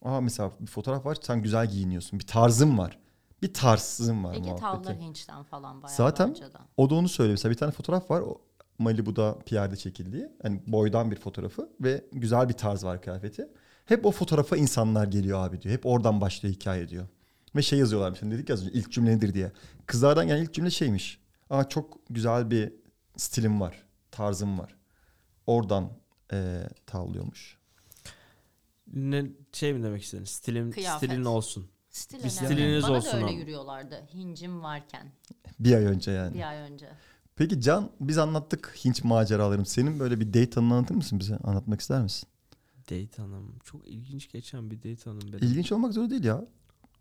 Aa mesela bir fotoğraf var sen güzel giyiniyorsun. Bir tarzın var. Bir tarzın var Ege muhabbeti. tavlar hinçten falan bayağı Zaten- bence de. O da onu söylüyor. Mesela bir tane fotoğraf var. O Malibu'da Pierre'de çekildiği. Hani boydan bir fotoğrafı ve güzel bir tarz var kıyafeti. Hep o fotoğrafa insanlar geliyor abi diyor. Hep oradan başlıyor hikaye diyor. Ve şey yazıyorlar mesela dedik ya az önce ilk cümle nedir diye. Kızlardan gelen ilk cümle şeymiş. Aa çok güzel bir stilim var. Tarzım var. Oradan eee tavlıyormuş. Ne şey mi demek istedin? Stilin Kıyafet. stilin olsun. Stil Bir önemli. stiliniz Bana olsun da öyle ama. yürüyorlardı. Hincim varken Bir ay önce yani. bir ay önce. Peki Can biz anlattık Hint maceralarım. Senin böyle bir date anını anlatır mısın bize? Anlatmak ister misin? Date hanım. Çok ilginç geçen bir date hanım benim. İlginç olmak zorunda değil ya.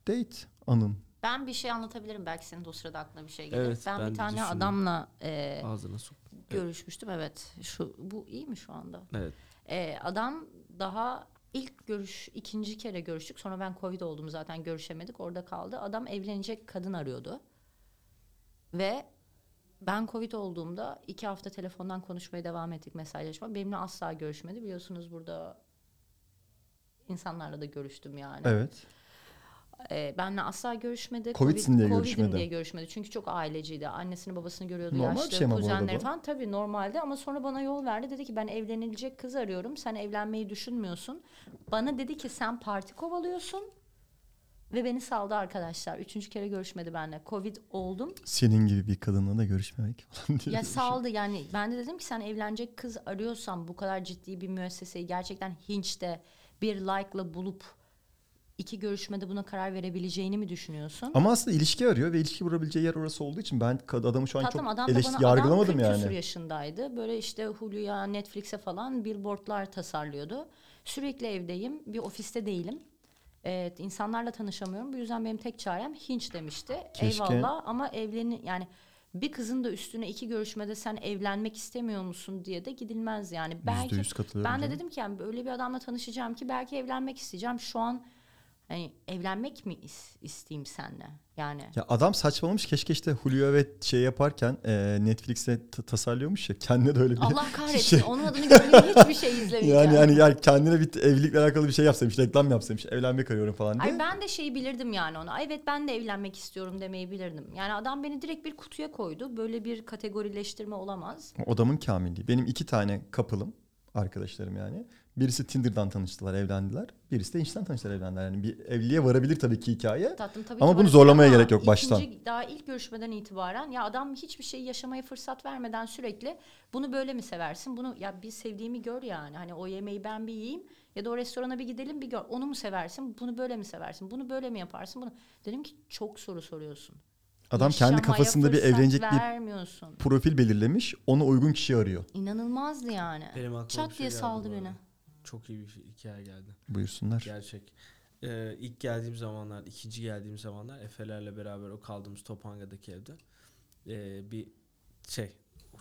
Date anın. Ben bir şey anlatabilirim. Belki senin de o sırada aklına bir şey gelir. Evet, ben, ben bir tane düşündüm. adamla e, Ağzına sok. görüşmüştüm. Evet. Şu bu iyi mi şu anda? Evet. E, adam daha ilk görüş ikinci kere görüştük. Sonra ben Covid oldum zaten görüşemedik. Orada kaldı. Adam evlenecek kadın arıyordu. Ve ben Covid olduğumda iki hafta telefondan konuşmaya devam ettik mesajlaşma. Benimle asla görüşmedi. Biliyorsunuz burada insanlarla da görüştüm yani. Evet. Ee, benle asla görüşmedi. Covid'sin diye Covid'im görüşmedi. diye görüşmedi. Çünkü çok aileciydi. Annesini babasını görüyordu. Normal bir yaşlı şey ama bu kuzenleri falan. Tabii normalde ama sonra bana yol verdi. Dedi ki ben evlenilecek kız arıyorum. Sen evlenmeyi düşünmüyorsun. Bana dedi ki sen parti kovalıyorsun. Ve beni saldı arkadaşlar. Üçüncü kere görüşmedi benimle. Covid oldum. Senin gibi bir kadınla da görüşmemek falan diye. Ya saldı yani. Ben de dedim ki sen evlenecek kız arıyorsan bu kadar ciddi bir müesseseyi gerçekten Hinch'te bir like'la bulup iki görüşmede buna karar verebileceğini mi düşünüyorsun? Ama aslında ilişki arıyor ve ilişki vurabileceği yer orası olduğu için ben adamı şu an Tatlım çok adam da eleştir bana yargılamadım adam 40 küsur yani. yaşındaydı. Böyle işte Hulu'ya, Netflix'e falan billboardlar tasarlıyordu. Sürekli evdeyim. Bir ofiste değilim. Evet insanlarla tanışamıyorum. Bu yüzden benim tek çarem Hinge demişti. Keşke- Eyvallah ama evleni yani bir kızın da üstüne iki görüşmede sen evlenmek istemiyor musun diye de gidilmez yani. Belki %100 katılıyorum. ben de canım. dedim ki yani böyle bir adamla tanışacağım ki belki evlenmek isteyeceğim. Şu an hani evlenmek mi is- isteyeyim seninle? Yani Ya adam saçmalamış keşke işte Julio ve şey yaparken e, Netflix'te ta- tasarlıyormuş ya kendine de öyle bir Allah kahretsin şey- onun adını görmeyeyim hiçbir şey izlemeyeceğim. yani yani yani kendine bir evlilikle alakalı bir şey yapsaymış, reklam yapsaymış, evlenmek arıyorum falan diye. Ay ben de şeyi bilirdim yani ona. Evet ben de evlenmek istiyorum demeyi bilirdim. Yani adam beni direkt bir kutuya koydu. Böyle bir kategorileştirme olamaz. Odamın kamilliği. Benim iki tane kapılım arkadaşlarım yani. Birisi Tinder'dan tanıştılar, evlendiler. Birisi de Hinge'den tanıştılar, evlendiler. Yani bir evliliğe varabilir tabii ki hikaye. Tatlım tabii Ama ki bunu zorlamaya ama gerek yok baştan. ikinci- daha ilk görüşmeden itibaren ya adam hiçbir şey yaşamaya fırsat vermeden sürekli bunu böyle mi seversin? Bunu ya bir sevdiğimi gör yani. Hani o yemeği ben bir yiyeyim ya da o restorana bir gidelim bir gör. Onu mu seversin? Bunu böyle mi seversin? Bunu böyle mi yaparsın? Bunu dedim ki çok soru soruyorsun. Adam kendi kafasında bir evlenecek bir profil belirlemiş. Ona uygun kişi arıyor. İnanılmazdı yani. Benim Çat şey diye geldi saldı beni. Çok iyi bir hikaye geldi. Buyursunlar. Gerçek. Ee, ilk geldiğim zamanlar, ikinci geldiğim zamanlar Efe'lerle beraber o kaldığımız Topanga'daki evde ee, bir şey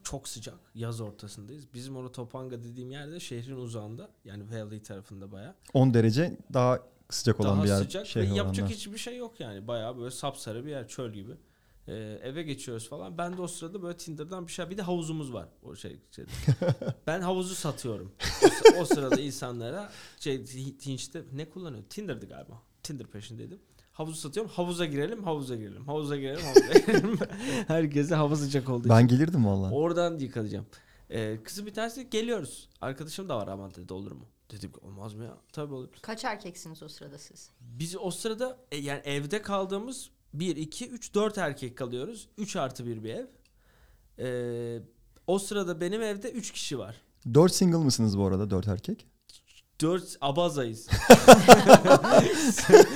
çok sıcak yaz ortasındayız. Bizim orada Topanga dediğim yerde şehrin uzağında yani Valley tarafında baya. 10 derece daha sıcak olan Daha bir yer. sıcak şey yapacak hiçbir şey yok yani. Baya böyle sapsarı bir yer çöl gibi. Ee, eve geçiyoruz falan. Ben de o sırada böyle Tinder'dan bir şey bir de havuzumuz var o şey. şeyde. ben havuzu satıyorum. O, o sırada insanlara şey Hinge'de ne kullanıyor? Tinder'dı galiba. Tinder peşindeydim. Havuzu satıyorum. Havuza girelim, havuza girelim. Havuza girelim, havuza girelim. Herkese hava sıcak olduğu için. Ben gelirdim valla. Oradan yıkayacağım. Ee, kızı bir tanesi geliyoruz. Arkadaşım da var ama dedi olur mu? Dedim ki olmaz mı ya? Tabii olur. Kaç erkeksiniz o sırada siz? Biz o sırada e, yani evde kaldığımız 1, 2, 3, 4 erkek kalıyoruz. 3 artı 1 bir ev. Ee, o sırada benim evde 3 kişi var. 4 single mısınız bu arada 4 erkek? 4 abazayız.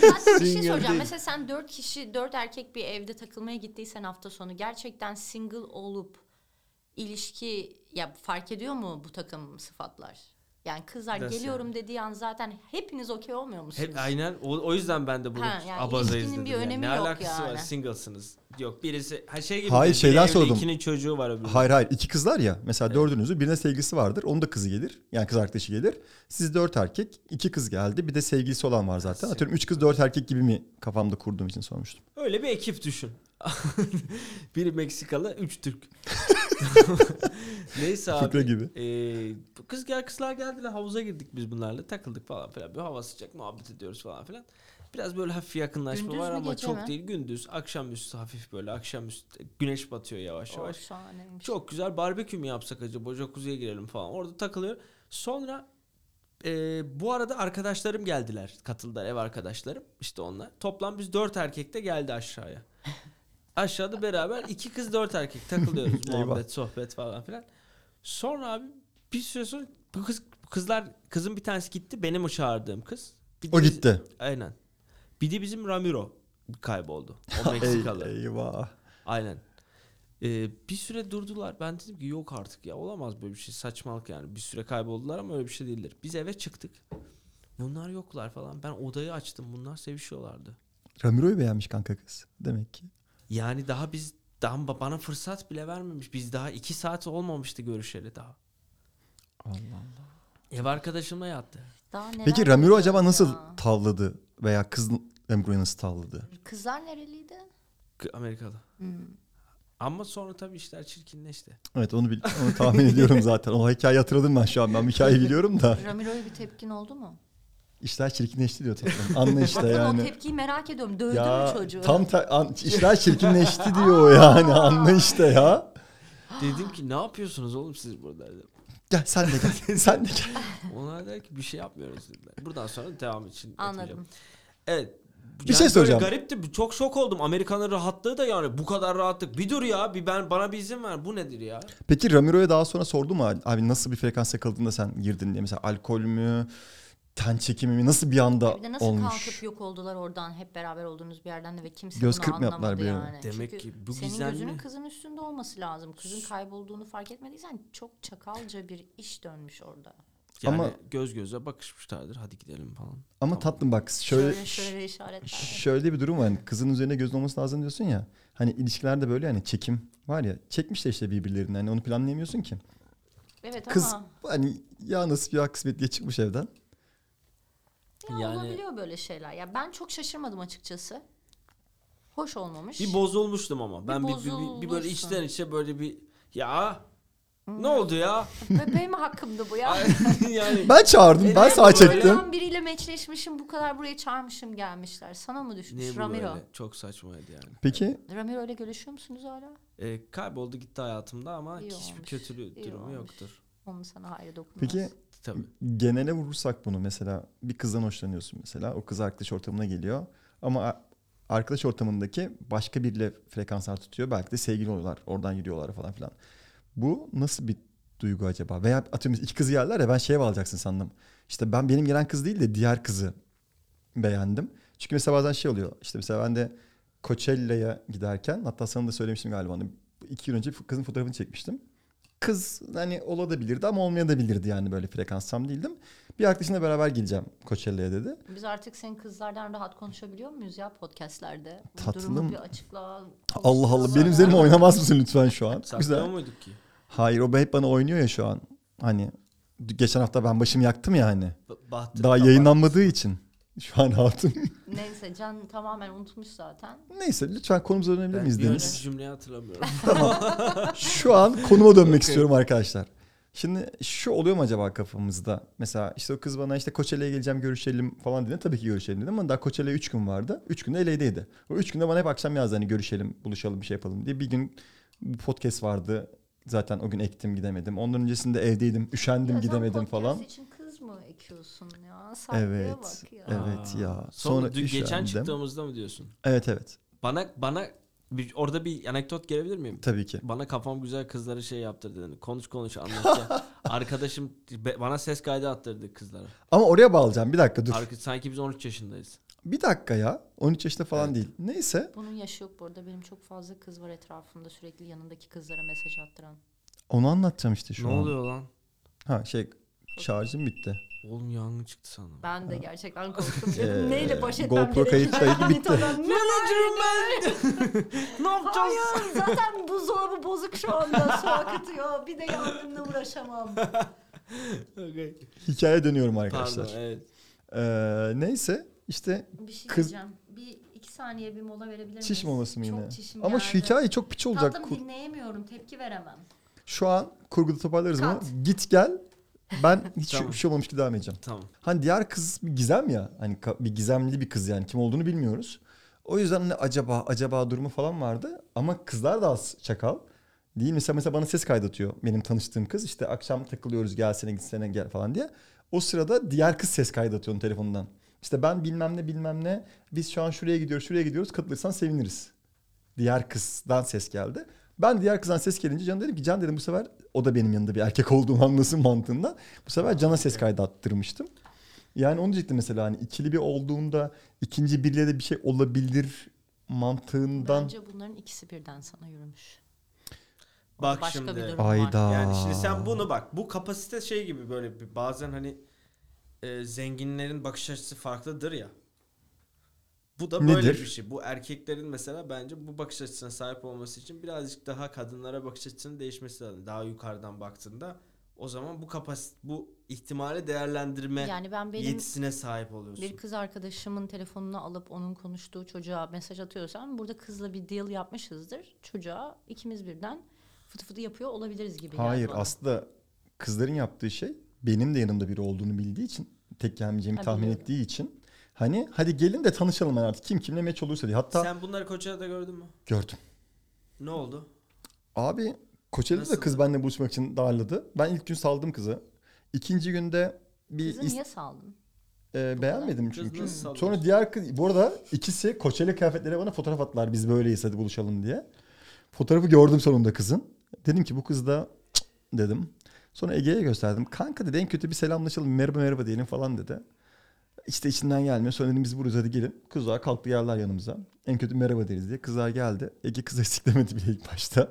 Ben size bir şey soracağım. değil. Mesela sen dört kişi, dört erkek bir evde takılmaya gittiysen hafta sonu gerçekten single olup ilişki ya fark ediyor mu bu takım sıfatlar? Yani kızlar Nasıl geliyorum dediği an zaten hepiniz okey olmuyor musunuz? Hep aynen o, o yüzden ben de bunu Ha, yani abazayız dedim. bir yani. önemi ne yok alakası var yani. singlesınız. Yok birisi ha şey gibi. Hayır, şeyden evli, sordum. ikinin çocuğu var öbürü. Hayır hayır iki kızlar ya. Mesela dördünüzü birine sevgilisi vardır. Onun da kızı gelir. Yani kız arkadaşı gelir. Siz dört erkek. iki kız geldi. Bir de sevgilisi olan var zaten. Atıyorum üç kız dört erkek gibi mi kafamda kurduğum için sormuştum. Öyle bir ekip düşün. Biri Meksikalı, üç Türk. Neyse abi. Fıkra gibi. Bu kız gel kızlar geldiler havuza girdik biz bunlarla takıldık falan filan. Bir hava sıcak muhabbet ediyoruz falan filan. Biraz böyle hafif yakınlaşma Gündüz var ama gece çok mi? değil. Gündüz akşamüstü hafif böyle akşamüstü güneş batıyor yavaş Oh, yavaş. şahaneymiş. Çok güzel barbekü mü yapsak acaba jacuzziye girelim falan. Orada takılıyor. Sonra e, bu arada arkadaşlarım geldiler. Katıldılar ev arkadaşlarım. işte onlar. Toplam biz dört erkek de geldi aşağıya. Aşağıda beraber iki kız dört erkek takılıyoruz. Muhabbet, sohbet falan filan. Sonra abi bir süre sonra bu kız kızlar kızın bir tanesi gitti. Benim o çağırdığım kız. Bir O gitti. Aynen. Bir de bizim Ramiro kayboldu. O Meksikalı. Ey, eyvah. Aynen. Ee, bir süre durdular. Ben dedim ki yok artık ya olamaz böyle bir şey. Saçmalık yani. Bir süre kayboldular ama öyle bir şey değildir. Biz eve çıktık. Bunlar yoklar falan. Ben odayı açtım. Bunlar sevişiyorlardı. Ramiro'yu beğenmiş kanka kız. Demek ki. Yani daha biz daha ba- bana fırsat bile vermemiş. Biz daha iki saat olmamıştı görüşeli daha. Allah Allah. Ev arkadaşımla yattı. Daha neler Peki Ramiro acaba nasıl ya? tavladı? Veya kız Ramiro'yu nasıl tavladı? Kızlar nereliydi? K- Amerikalı. Hmm. Ama sonra tabii işler çirkinleşti. Evet onu, bil- onu tahmin ediyorum zaten. O hikayeyi hatırladım ben şu an. Ben hikayeyi biliyorum da. Ramiro'ya bir tepkin oldu mu? İşler çirkinleşti diyor tatlım. Anla işte Bakın o yani. tepkiyi merak ediyorum. Dövdü mü Ya çocuğu? tam ta- an- işler çirkinleşti diyor o yani. Anla işte ya. Dedim ki ne yapıyorsunuz oğlum siz burada dedim. Gel sen de gel. sen de gel. Onlar der ki bir şey yapmıyoruz dediler. Buradan sonra devam için. Anladım. Evet. Bir şey soracağım. Garipti. Çok şok oldum. Amerikanın rahatlığı da yani bu kadar rahatlık. Bir dur ya. Bir ben bana bir izin ver. Bu nedir ya? Peki Ramiro'ya daha sonra sordu mu abi nasıl bir frekans yakaladığında sen girdin diye. Mesela alkol mü, ten çekimi mi nasıl bir anda Bir de nasıl olmuş? kalkıp yok oldular oradan hep beraber olduğunuz bir yerden de ve kimse Göz bunu anlamadı bir yani. Demek Çünkü ki bu senin gizemli. gözünün kızın üstünde olması lazım. Kızın kaybolduğunu fark etmediysen çok çakalca bir iş dönmüş orada. Yani Ama- göz göze bakışmışlardır. Hadi gidelim falan. Ama Tamam. tatlım bak şöyle Şöyle şöyle işaretler. şöyle bir durum var. Hani kızın üzerine gözün olması lazım diyorsun ya. Hani ilişkilerde böyle hani çekim var ya. Çekmişler işte birbirlerini. Hani onu planlayamıyorsun ki. Evet Kız ama hani ya nasip ya kısmet diye çıkmış evden. Ya Yani- olabiliyor böyle şeyler. Ya ben çok şaşırmadım açıkçası. Hoş olmamış. Bir bozulmuştum ama. Ben bir, bir, bir, bir böyle içten içe böyle bir ya ne oldu ya? Bebeğim hakkımdı bu ya. yani Ben çağırdım. Ben böyle? çektim. Ben biriyle meçleşmişim bu kadar buraya çağırmışım gelmişler. Sana mı düşmüş Ramiro? böyle? Çok saçmaydı yani. Peki Ramiro ile görüşüyor musunuz hala? E, kayboldu gitti hayatımda ama İyi hiçbir olmuş, iyi durumu olmuş. yoktur. Onun sana hayrı dokunmaz. peki Tabii. genele vurursak bunu mesela bir kızdan hoşlanıyorsun mesela. O kız arkadaş ortamına geliyor. Ama arkadaş ortamındaki başka biriyle frekanslar tutuyor. Belki de sevgili oluyorlar. Oradan yürüyorlar falan filan. Bu nasıl bir duygu acaba? Veya atıyorum iki kızı geldiler ya ben şeye bağlayacaksın sandım. İşte ben benim gelen kız değil de diğer kızı beğendim. Çünkü mesela bazen şey oluyor. İşte mesela ben de Coachella'ya giderken hatta sana da söylemiştim galiba. Hani iki yıl önce kızın fotoğrafını çekmiştim. Kız hani olabilirdi ama olmayabilirdi yani böyle frekans tam değildim. Bir arkadaşımla beraber geleceğim Coachella'ya dedi. Biz artık senin kızlardan rahat konuşabiliyor muyuz ya podcastlerde? Bu Tatlım. durumu bir açıkla. Allah Allah benim üzerime oynamaz mısın lütfen şu an? Saklıyor Güzel. muyduk ki? Hayır o hep bana oynuyor ya şu an. Hani geçen hafta ben başımı yaktım ya hani. B- Bahtır Daha yayınlanmadığı için. Şu an rahatım. Neyse Can tamamen unutmuş zaten. Neyse lütfen konumuza dönebilir Ben miyiz bir Deniz? cümleyi hatırlamıyorum. Şu an konuma dönmek istiyorum arkadaşlar. Şimdi şu oluyor mu acaba kafamızda? Mesela işte o kız bana işte Koçeli'ye geleceğim görüşelim falan dedi. Tabii ki görüşelim dedim ama daha Koçeli'ye 3 gün vardı. 3 günde LA'deydi. O 3 günde bana hep akşam yazdı hani görüşelim, buluşalım, bir şey yapalım diye. Bir gün bu podcast vardı. Zaten o gün ektim gidemedim. Ondan öncesinde evdeydim, üşendim gidemedim falan. için ekiyorsun ya? Saygıya Evet. bak ya. Evet ya. Sonra, Sonra dün geçen üşendim. çıktığımızda mı diyorsun? Evet evet. Bana bana bir, orada bir anekdot gelebilir miyim? Tabii ki. Bana kafam güzel kızlara şey yaptırdı. dedi. Konuş konuş anlatacağım. Arkadaşım be- bana ses kaydı attırdı kızlara. Ama oraya bağlayacağım. Bir dakika dur. Arka, sanki biz 13 yaşındayız. Bir dakika ya. 13 yaşında falan Evet. değil. Neyse. Bunun yaşı yok bu arada. Benim çok fazla kız var etrafımda sürekli yanındaki kızlara mesaj attıran. Onu anlatacağım işte şu ne an. oluyor lan? Ha şey şarjım bitti. Oğlum yangın çıktı sandım. Ben de gerçekten korktum. Ee, neyle baş etmem GoPro kayıt gerekiyor? kaydı bitti. Manager'ım ben. ne yapacağız? Hayır zaten buzdolabı bozuk şu anda su akıtıyor. Bir de yangınla uğraşamam. Okay. Hikaye dönüyorum arkadaşlar. Pardon evet. Ee, neyse işte Bir şey Kız- diyeceğim. Bir iki saniye bir mola verebilir miyiz? çiş molası mı Çok yine? çişim Ama şu geldi. hikaye çok piç olacak. Tatlım dinleyemiyorum. Tepki veremem. Şu an kurguda toparlarız. Kat. Git gel. Ben hiç Tamam. bir şey olmamış gibi devam edeceğim. Tamam. Hani diğer kız bir gizem ya. Hani bir gizemli bir kız yani. Kim olduğunu bilmiyoruz. O yüzden hani acaba acaba durumu falan vardı. Ama kızlar da az çakal. Değil mesela mesela bana ses kaydatıyor benim tanıştığım kız. İşte akşam takılıyoruz gelsene gitsene gel falan diye. O sırada diğer kız ses kaydatıyor onun telefonundan. İşte ben bilmem ne bilmem ne. Biz şu an şuraya gidiyoruz şuraya gidiyoruz katılırsan seviniriz. Diğer kızdan ses geldi. Ben diğer kızdan ses gelince Can dedim ki Can dedim bu sefer o da benim yanında bir erkek olduğumu anlasın mantığından. Bu sefer Can'a ses kaydı attırmıştım. Yani onu diyecektim mesela hani ikili bir olduğunda ikinci biriyle de bir şey olabilir mantığından. Bence bunların ikisi birden sana yürümüş. Bak Başka şimdi. bir durum var. Ayda. Yani şimdi sen bunu bak bu kapasite şey gibi böyle bir- bazen hani e, zenginlerin bakış açısı farklıdır ya. Bu da böyle Nedir? bir şey. Bu erkeklerin mesela bence bu bakış açısına sahip olması için birazcık daha kadınlara bakış açısının değişmesi lazım. Daha yukarıdan baktığında o zaman bu kapasit bu ihtimali değerlendirme Yani ben benim yetisine sahip oluyorsun. bir kız arkadaşımın telefonunu alıp onun konuştuğu çocuğa mesaj atıyorsam burada kızla bir deal yapmışızdır. Çocuğa ikimiz birden fıtı fıtı yapıyor olabiliriz gibi. Hayır bana. aslında kızların yaptığı şey benim de yanımda biri olduğunu bildiği için tek gelmeyeceğimi Ha, tahmin biliyorum. ettiği için hani hadi gelin de tanışalım yani artık kim kimle meç olursa diye. Hatta Sen bunları Koçer'de gördün mü? gördüm. Ne oldu? Abi Koçeli'de de kız benimle buluşmak için darladı. Ben ilk gün saldım kızı. İkinci günde bir Kızı is- niye saldın? e, beğenmedim Kız çünkü. nasıl saldın? Sonra diğer kız bu arada ikisi Koçeli kıyafetleri bana fotoğraf attılar biz böyleyiz hadi buluşalım diye. Fotoğrafı gördüm sonunda kızın. Dedim ki bu kız da "Cık," dedim. Sonra Ege'ye gösterdim. Kanka dedi en kötü bir selamlaşalım merhaba merhaba diyelim falan dedi. İşte içinden gelmiyor. Sonra dedim biz buradayız hadi gelin. Kızlar kalktı geldiler yanımıza. En kötü merhaba deriz diye. Kızlar geldi. Ege kız eksiklemedi bile ilk başta.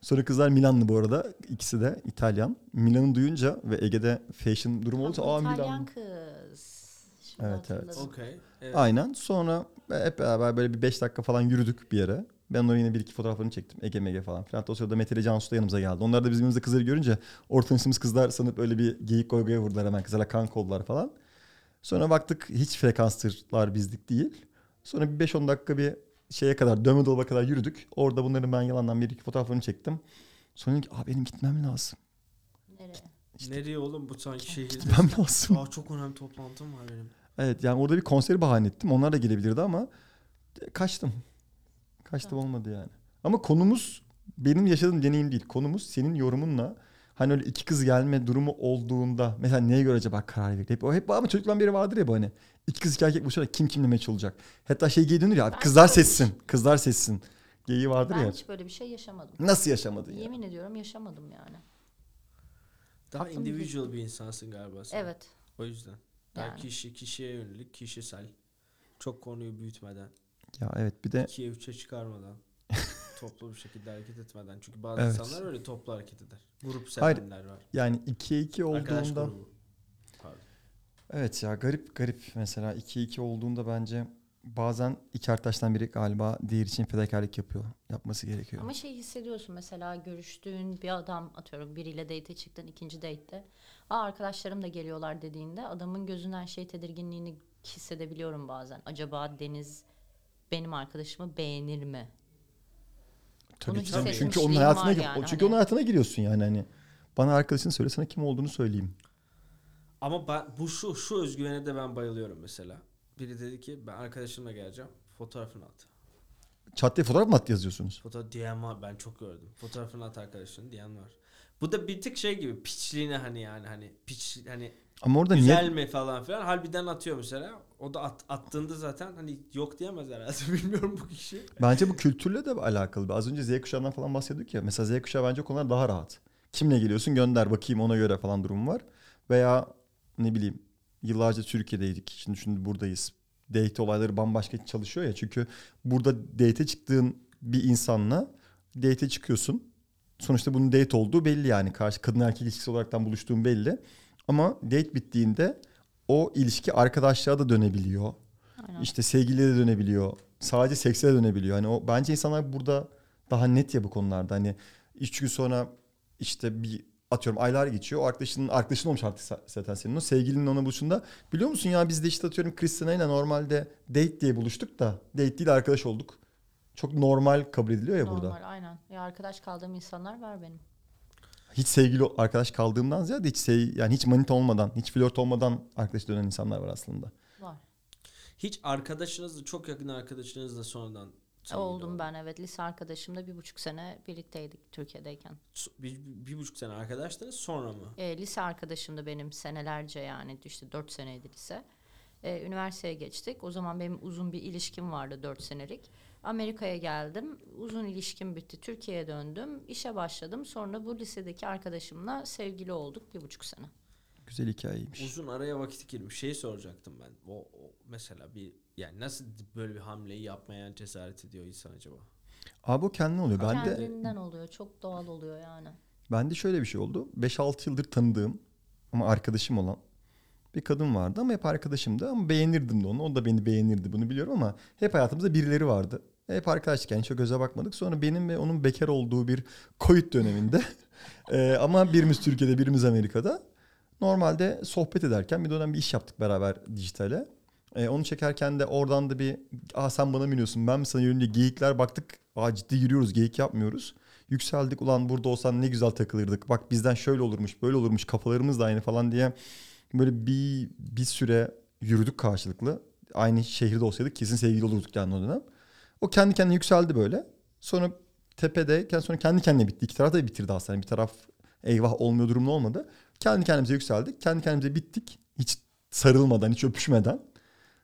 Sonra kızlar Milanlı bu arada. İkisi de İtalyan. Milan'ı duyunca ve Ege'de fashion durumu olunca aa İtalyan Milan. kız. Şimdi Evet, evet. Okey. Evet. Aynen. Sonra hep beraber böyle bir 5 dakika falan yürüdük bir yere. Ben oraya yine bir iki fotoğraflarını çektim. Ege Mege falan filan. Hatta o sırada Mete ile Cansu da yanımıza geldi. Onlar da bizim yanımızda kızları görünce orta üstümüz kızlar sanıp öyle bir geyik goygaya vurdular hemen. Kızlarla kanka oldular falan. Sonra baktık hiç frekanslar bizlik değil. Sonra bir 5-10 dakika bir şeye kadar dövme dolaba kadar yürüdük. Orada bunların ben yalandan bir iki fotoğraflarını çektim. Sonra dedim ki Aa, benim gitmem lazım. Nereye? Nereye oğlum bu sanki şehirde? Gitmem lazım. Aa, çok önemli toplantım var benim. Evet yani orada bir konseri bahane ettim. Onlar da gelebilirdi ama kaçtım. Kaçtım olmadı yani. Ama konumuz benim yaşadığım deneyim değil. Konumuz senin yorumunla hani öyle iki kız gelme durumu olduğunda mesela neye göre acaba karar verir? Hep, o hep ama çocuktan beri vardır ya bu hani. İki kız iki erkek buluşarak kim kimle meç olacak. Hatta şey geyi dönür ya abi, Ben kızlar bir seçsin. Kızlar seçsin. Geyiği vardır Ben ya. hiç böyle bir şey yaşamadım. Nasıl yaşamadın ya? Yemin ediyorum yaşamadım yani. Daha Aklım individual bir insansın galiba sen. Evet. O yüzden. Daha Yani. kişi kişiye yönelik, kişisel. Çok konuyu büyütmeden, Ya evet bir de ikiye üçe çıkarmadan, toplu bir şekilde hareket etmeden. Çünkü bazı Evet. insanlar öyle toplu hareket eder. Grup sevenler var. yani ikiye iki Arkadaş olduğunda grubu. Pardon. Evet ya garip garip mesela 2-2 olduğunda bence bazen iki arkadaştan biri galiba diğer için fedakarlık yapıyor. Yapması gerekiyor. Ama şey hissediyorsun mesela görüştüğün bir adam atıyorum biriyle date çıktın ikinci date'te. Aa arkadaşlarım da geliyorlar dediğinde adamın gözünden şey tedirginliğini hissedebiliyorum bazen. Acaba Deniz benim arkadaşımı beğenir mi? Tabii bunu ki. Çünkü onun hayatına yani, çünkü hani. onun hayatına giriyorsun yani hani. Bana arkadaşını söyle sana kim olduğunu söyleyeyim. Ama ben, bu şu şu özgüvene de ben bayılıyorum mesela. Biri dedi ki ben arkadaşımla geleceğim. Fotoğrafını at. Diye fotoğraf mı at yazıyorsunuz? Fotoğraf diyen var ben çok gördüm. Fotoğrafını at arkadaşın diyen var. Bu da bir tık şey gibi piçliğine hani yani hani piç hani Ama orada güzel niye mi falan filan harbiden atıyor mesela. O da at, attığında zaten hani yok diyemez herhalde bilmiyorum bu kişi. bence bu kültürle de alakalı. Az önce Z kuşağından falan bahsediyorduk ya. Mesela Z kuşağı bence konular daha rahat. Kimle geliyorsun gönder bakayım ona göre falan durum var. Veya ne bileyim yıllarca Türkiye'deydik. Şimdi şimdi buradayız. Date olayları bambaşka çalışıyor ya. Çünkü burada date'e çıktığın bir insanla date'e çıkıyorsun. Sonuçta bunun date olduğu belli yani. Karşı kadın erkek ilişkisi olaraktan buluştuğun belli. Ama date bittiğinde o ilişki arkadaşlığa da dönebiliyor. Aynen. İşte sevgiliye de dönebiliyor. Sadece sekse de dönebiliyor. Hani o bence insanlar burada daha net ya bu konularda. Hani üç gün sonra işte bir atıyorum aylar geçiyor. O arkadaşının arkadaşın olmuş artık zaten senin o. Sevgilinin ona buluşunda biliyor musun ya biz de işte atıyorum Kristina ile normalde date diye buluştuk da date değil arkadaş olduk. Çok normal kabul ediliyor ya Normal burada. aynen. Ya arkadaş kaldığım insanlar var benim. Hiç sevgili arkadaş kaldığımdan ziyade hiç sev, yani hiç manita olmadan, hiç flört olmadan arkadaş dönen insanlar var aslında. Var. Hiç arkadaşınızla çok yakın arkadaşınızla sonradan sevgili Oldum oldu. ben evet. Lise arkadaşımla bir buçuk sene birlikteydik Türkiye'deyken. Bir, bir buçuk sene arkadaştınız sonra mı? E, lise arkadaşım da benim senelerce yani işte dört seneydi lise. E, üniversiteye geçtik. O zaman benim uzun bir ilişkim vardı dört senelik. Amerika'ya geldim. Uzun ilişkim bitti. Türkiye'ye döndüm. İşe başladım. Sonra bu lisedeki arkadaşımla sevgili olduk bir buçuk sene. Güzel hikayeymiş. Uzun araya vakit girmiş. Şey soracaktım ben. O, o mesela bir yani nasıl böyle bir hamleyi yapmaya cesaret ediyor insan acaba? Abi o kendine oluyor. Ben de Kendinden oluyor. Çok doğal oluyor yani. Bende şöyle bir şey oldu. 5-6 yıldır tanıdığım ama arkadaşım olan bir kadın vardı ama hep arkadaşımdı ama beğenirdim de onu. O da beni beğenirdi bunu biliyorum ama hep hayatımızda birileri vardı. Hep arkadaşlık yani çok göze bakmadık. Sonra benim ve onun bekar olduğu bir koyut döneminde Ee, ama birimiz Türkiye'de birimiz Amerika'da normalde sohbet ederken bir dönem bir iş yaptık beraber dijitale. Ee, onu çekerken de oradan da bir Aa, sen bana mı iniyorsun ben mi sana diye geyikler baktık. Aa, ciddi yürüyoruz geyik yapmıyoruz. Yükseldik ulan burada olsan ne güzel takılırdık. Bak bizden şöyle olurmuş böyle olurmuş kafalarımız da aynı falan diye. Böyle bir, bir süre yürüdük karşılıklı. Aynı şehirde olsaydık kesin sevgili olurduk yani o dönem. O kendi kendine yükseldi böyle. Sonra tepedeyken sonra kendi kendine bitti. İki taraf da bitirdi aslında. Bir taraf eyvah olmuyor durumda olmadı. Kendi kendimize yükseldik. Kendi kendimize bittik. Hiç sarılmadan, hiç öpüşmeden.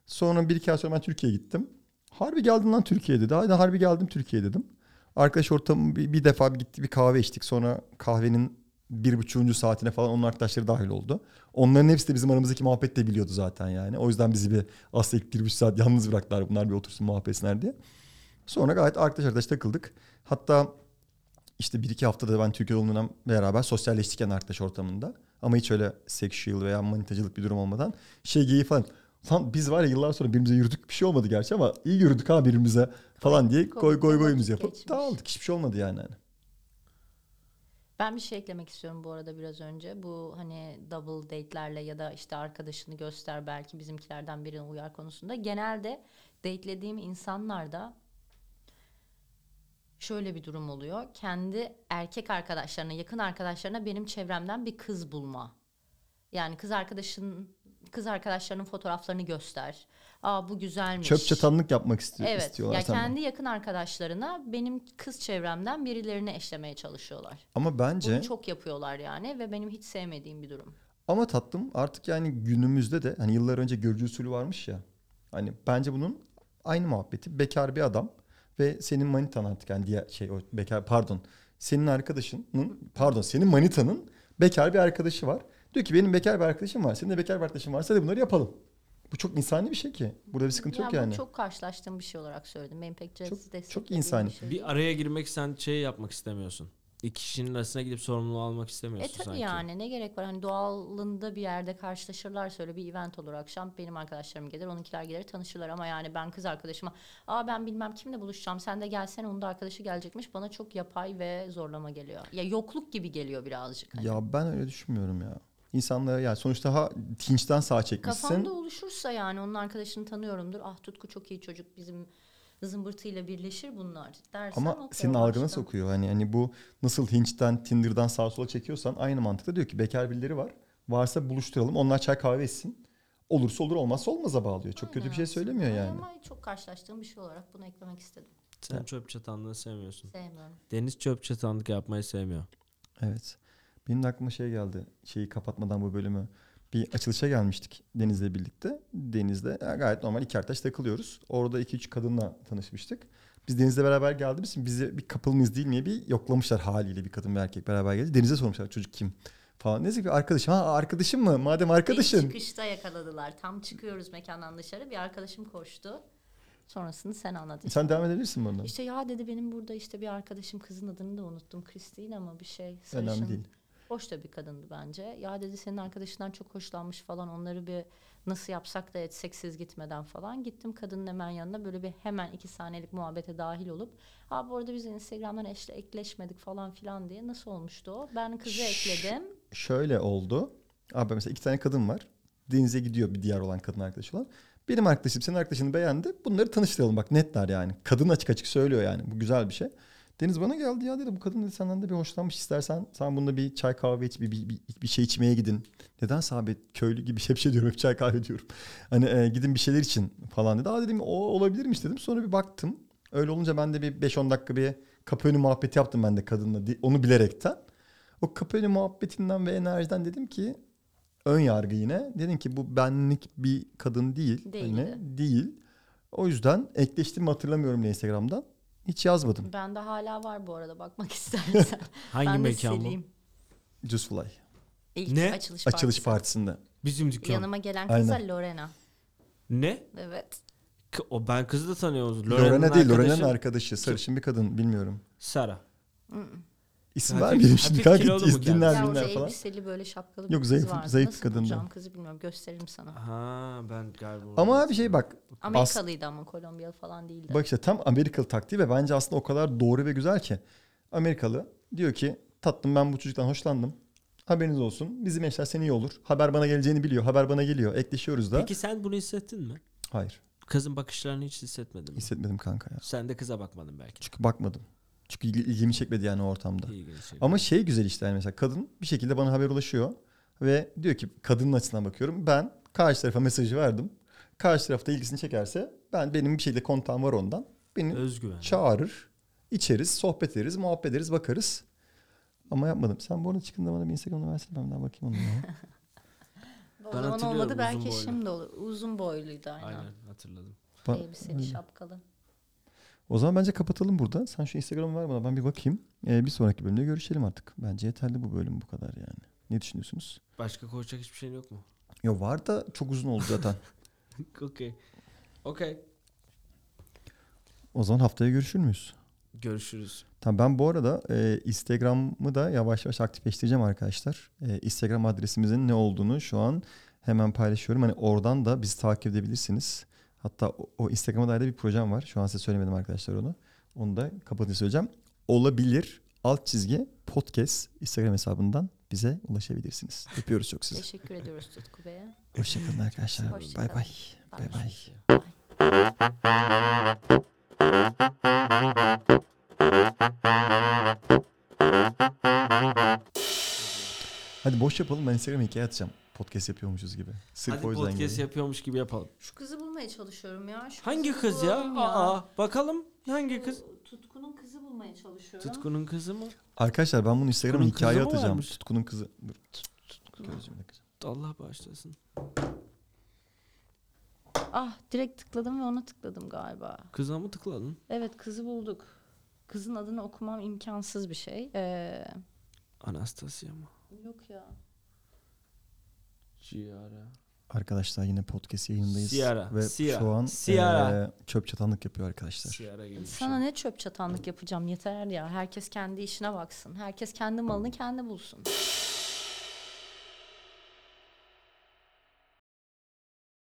Sonra bir iki ay sonra ben Türkiye'ye gittim. Harbi geldin lan Türkiye dedi. Hadi harbi geldim Türkiye dedim. Arkadaş ortamı bir, bir defa bir gitti bir kahve içtik. Sonra kahvenin bir buçuğuncu saatine falan onun arkadaşları dahil oldu. Onların hepsi de bizim aramızdaki muhabbet de biliyordu zaten yani. O yüzden bizi bir aslında ilk bir buçuk saat yalnız bıraktılar bunlar bir otursun muhabbet etsinler diye. Sonra gayet arkadaş arkadaş takıldık. Hatta işte bir iki haftada ben Türkiye'de olduğumdan beraber sosyalleştik yani arkadaş ortamında. Ama hiç öyle sexual veya manitacılık bir durum olmadan şey geyiği falan. Lan biz var ya yıllar sonra birbirimize yürüdük bir şey olmadı gerçi ama iyi yürüdük ha birbirimize falan diye goy goyumuzu vakit yapıp geçmiş. dağıldık. Hiçbir şey olmadı yani. Ben bir şey eklemek istiyorum bu arada biraz önce. Bu hani double date'lerle ya da işte arkadaşını göster belki bizimkilerden birine uyar konusunda. Genelde datelediğim insanlarda şöyle bir durum oluyor. Kendi erkek arkadaşlarına, yakın arkadaşlarına benim çevremden bir kız bulma. Yani kız arkadaşın kız arkadaşlarının fotoğraflarını göster. Aa bu güzelmiş. Çöp çatanlık yapmak istiyor, Evet. istiyorlar Ya senden. kendi yakın arkadaşlarına benim kız çevremden birilerini eşlemeye çalışıyorlar. Ama bence Bunu çok yapıyorlar yani ve benim hiç sevmediğim bir durum. ama tatlım artık yani günümüzde de hani yıllar önce görücü usulü varmış ya. Hani bence bunun aynı muhabbeti bekar bir adam ve senin manitan artık yani diğer şey o bekar pardon senin arkadaşının pardon senin manitanın bekar bir arkadaşı var. Diyor ki benim bekar bir arkadaşım var. Senin de bekar bir arkadaşın varsa da bunları yapalım. Bu çok insani bir şey ki. Burada bir sıkıntı yok Ya bu yani. çok karşılaştığım bir şey olarak söyledim. Benim pek Çok- çok, çok insani. Bir şey Bir araya girmek sen şey yapmak istemiyorsun. İki kişinin arasına gidip sorumluluğu almak E istemiyorsun tabii sanki. yani ne gerek var hani doğalında bir yerde karşılaşırlar söyle bir event olur akşam benim arkadaşlarım gelir onunkiler gelir tanışırlar ama yani ben kız arkadaşıma aa ben bilmem kimle buluşacağım sen de gelsene onun da arkadaşı gelecekmiş bana çok yapay ve zorlama geliyor. Ya yokluk gibi geliyor birazcık. Hani. Ya ben öyle düşünmüyorum ya. İnsanlara yani sonuçta ha Tinç'ten sağ çekmişsin. Kafamda oluşursa yani onun arkadaşını tanıyorumdur. Ah Tutku çok iyi çocuk bizim zımbırtıyla birleşir bunlar dersen Ama senin algına başka. sokuyor. Hani hani bu nasıl Hinge'den, Tinder'dan sağa sola çekiyorsan aynı mantıkla diyor ki bekar birileri var. Varsa buluşturalım. Onlar çay kahve içsin. Olursa olur olmazsa olmaza bağlıyor. Çok kötü bir şey Aynen söylemiyor yani. Ama çok karşılaştığım bir şey olarak bunu eklemek istedim. Sen çöp çatanlığı sevmiyorsun. Sevmiyorum. Deniz çöp çatanlık yapmayı sevmiyor. Evet. Benim de aklıma şey geldi. Şeyi kapatmadan bu bölümü. Bir açılışa gelmiştik Deniz'le birlikte. Deniz'de ya gayet normal iki arkadaş takılıyoruz. Orada iki üç kadınla tanışmıştık. Biz Deniz'le beraber geldiğimiz için bizi bir mıyız değil mi diye bir yoklamışlar haliyle bir kadın ve erkek beraber geldi. Deniz'e sormuşlar çocuk kim falan. Neyse bir arkadaşım. Ha arkadaşım mı? Madem Beni arkadaşın. çıkışta yakaladılar. Tam çıkıyoruz mekandan dışarı. Bir arkadaşım koştu. Sonrasını sen anlat. Sen devam edebilirsin bundan. İşte ya dedi benim burada işte bir arkadaşım kızın adını da unuttum. Christine ama bir şey. Önemli Sarışın. değil. Hoş da bir kadındı bence. Ya dedi senin arkadaşından çok hoşlanmış falan. Onları bir nasıl yapsak da etsek siz gitmeden falan. Gittim kadının hemen yanına böyle bir hemen iki saniyelik muhabbete dahil olup. Ha bu arada biz Instagram'dan eşle ekleşmedik falan filan diye. Nasıl olmuştu o? Ben kızı ekledim. Şöyle oldu. Abi mesela iki tane kadın var. Denize gidiyor bir diğer olan kadın arkadaşı olan. Benim arkadaşım senin arkadaşını beğendi. Bunları tanıştıralım bak netler yani. Kadın açık açık söylüyor yani. Bu güzel bir şey. Deniz bana geldi ya dedi bu kadın dedi senden de bir hoşlanmış istersen sen bununla bir çay kahve iç bir, bir, bir, bir şey içmeye gidin. Neden abi köylü gibi şey bir şey diyorum hep çay kahve diyorum. Hani e, gidin bir şeyler için falan dedi. Aa dedim o olabilirmiş dedim. Sonra bir baktım. Öyle olunca ben de bir 5-10 dakika bir kapı önü muhabbeti yaptım ben de kadınla. Onu bilerekten. O kapı önü muhabbetinden ve enerjiden dedim ki ön yargı yine. Dedim ki bu benlik bir kadın değil. Değildi. Hani değil. O yüzden ekleştim hatırlamıyorum ne Instagram'dan. Hiç yazmadım. Bende hala var bu arada bakmak istersen. Hangi ben mekan bu? Just Fly. İlk Ne? açılış, Açılış partisi. partisinde. Bizim dükkan. Yanıma gelen kız da Aynen. Lorena. Ne? Evet. K- O ben kızı da tanıyorum. Lorena değil, Lorena'nın arkadaşı arkadaşı. Sarışın bir kadın bilmiyorum. Sara. İsim vermeyelim şimdi. Kanka kilolu dinler ya dinler falan. elbiseli böyle şapkalı bir Yok, kız zayıf- vardı. zayıf Nasıl kadındı. bulacağım kızı bilmiyorum. Gösteririm sana. Ha ben galiba. Ama abi şey bak. Amerikalıydı ama Kolombiyalı falan değildi. Bak işte tam Amerikalı taktiği ve bence aslında o kadar doğru ve güzel ki. Amerikalı diyor ki tatlım ben bu çocuktan hoşlandım. Haberiniz olsun. Bizim eşler seni iyi olur. Haber bana geleceğini biliyor. Haber bana geliyor. Ekleşiyoruz da. Peki sen bunu hissettin mi? Hayır. Kızın bakışlarını hiç hissetmedin mi? Hissetmedim kanka ya. Sen de kıza bakmadın belki. Çünkü bakmadım. Çünkü ilgi- ilgimi çekmedi yani o ortamda. Ama şey güzel işte yani mesela kadın bir şekilde bana haber ulaşıyor ve diyor ki kadının açısından bakıyorum. Ben karşı tarafa mesajı verdim. Karşı tarafta ilgisini çekerse ben benim bir şekilde kontağım var ondan. Beni Özgüven. çağırır, içeriz, sohbet ederiz, muhabbet ederiz, bakarız. Ama yapmadım. Sen bu arada çıkında bana bir Instagram'ını versene ben daha bakayım onunla. o Ben zaman olmadı belki boylu. şimdi olur. Uzun boyluydu aynen. Aynen hatırladım. Ba- Elbiseli şapkalı. O zaman bence kapatalım burada. Sen şu Instagram'ı ver bana ben bir bakayım. Ee, bir sonraki bölümde görüşelim artık. Bence yeterli bu bölüm bu kadar yani. Ne düşünüyorsunuz? Başka konuşacak hiçbir şeyin yok mu? Yo var da çok uzun oldu zaten. Okey. Okey. o zaman haftaya görüşür müyüz? Görüşürüz. Tamam ben bu arada e, Instagram'ı da yavaş yavaş aktifleştireceğim arkadaşlar. E, Instagram adresimizin ne olduğunu şu an hemen paylaşıyorum. Hani oradan da bizi takip edebilirsiniz. Hatta o, o Instagram'a dair de bir projem var. Şu an size söylemedim arkadaşlar onu. Onu da kapatınca söyleyeceğim. Olabilir alt çizgi podcast Instagram hesabından bize ulaşabilirsiniz. Öpüyoruz çok sizi. Teşekkür ediyoruz Tutku Bey'e. Hoşçakalın arkadaşlar. Hoşça Bay bay. Bay bay. Hadi boş yapalım ben Instagram'a hikaye atacağım. Podcast yapıyormuşuz gibi. Sırf Hadi o yüzden podcast geliyor. yapıyormuş gibi yapalım. Şu kızı bulmaya çalışıyorum ya. Şu Hangi kızı kız ya? bulalım Aa, bakalım. Hangi Şu kız? Tutkunun kızı bulmaya çalışıyorum. Tutkunun kızı mı? Arkadaşlar ben bunu Instagram'a Tutkunun hikaye kızı mı atacağım. varmış? Tutkunun kızı. Dur. Gözümle kızım. Allah bağışlasın. Ah direkt tıkladım ve ona tıkladım galiba. Kıza mı tıkladın? Evet kızı bulduk. Kızın adını okumam imkansız bir şey. Ee, Anastasia mı? yok ya. Ciara. Arkadaşlar yine podcast yayındayız. Ciara, Ve Ciara, şu an Ciara. eee, çöp çatanlık yapıyor arkadaşlar. Ciara gibi Sana şey. ne çöp çatanlık yapacağım yeter ya. Herkes kendi işine baksın. Herkes kendi malını kendi bulsun.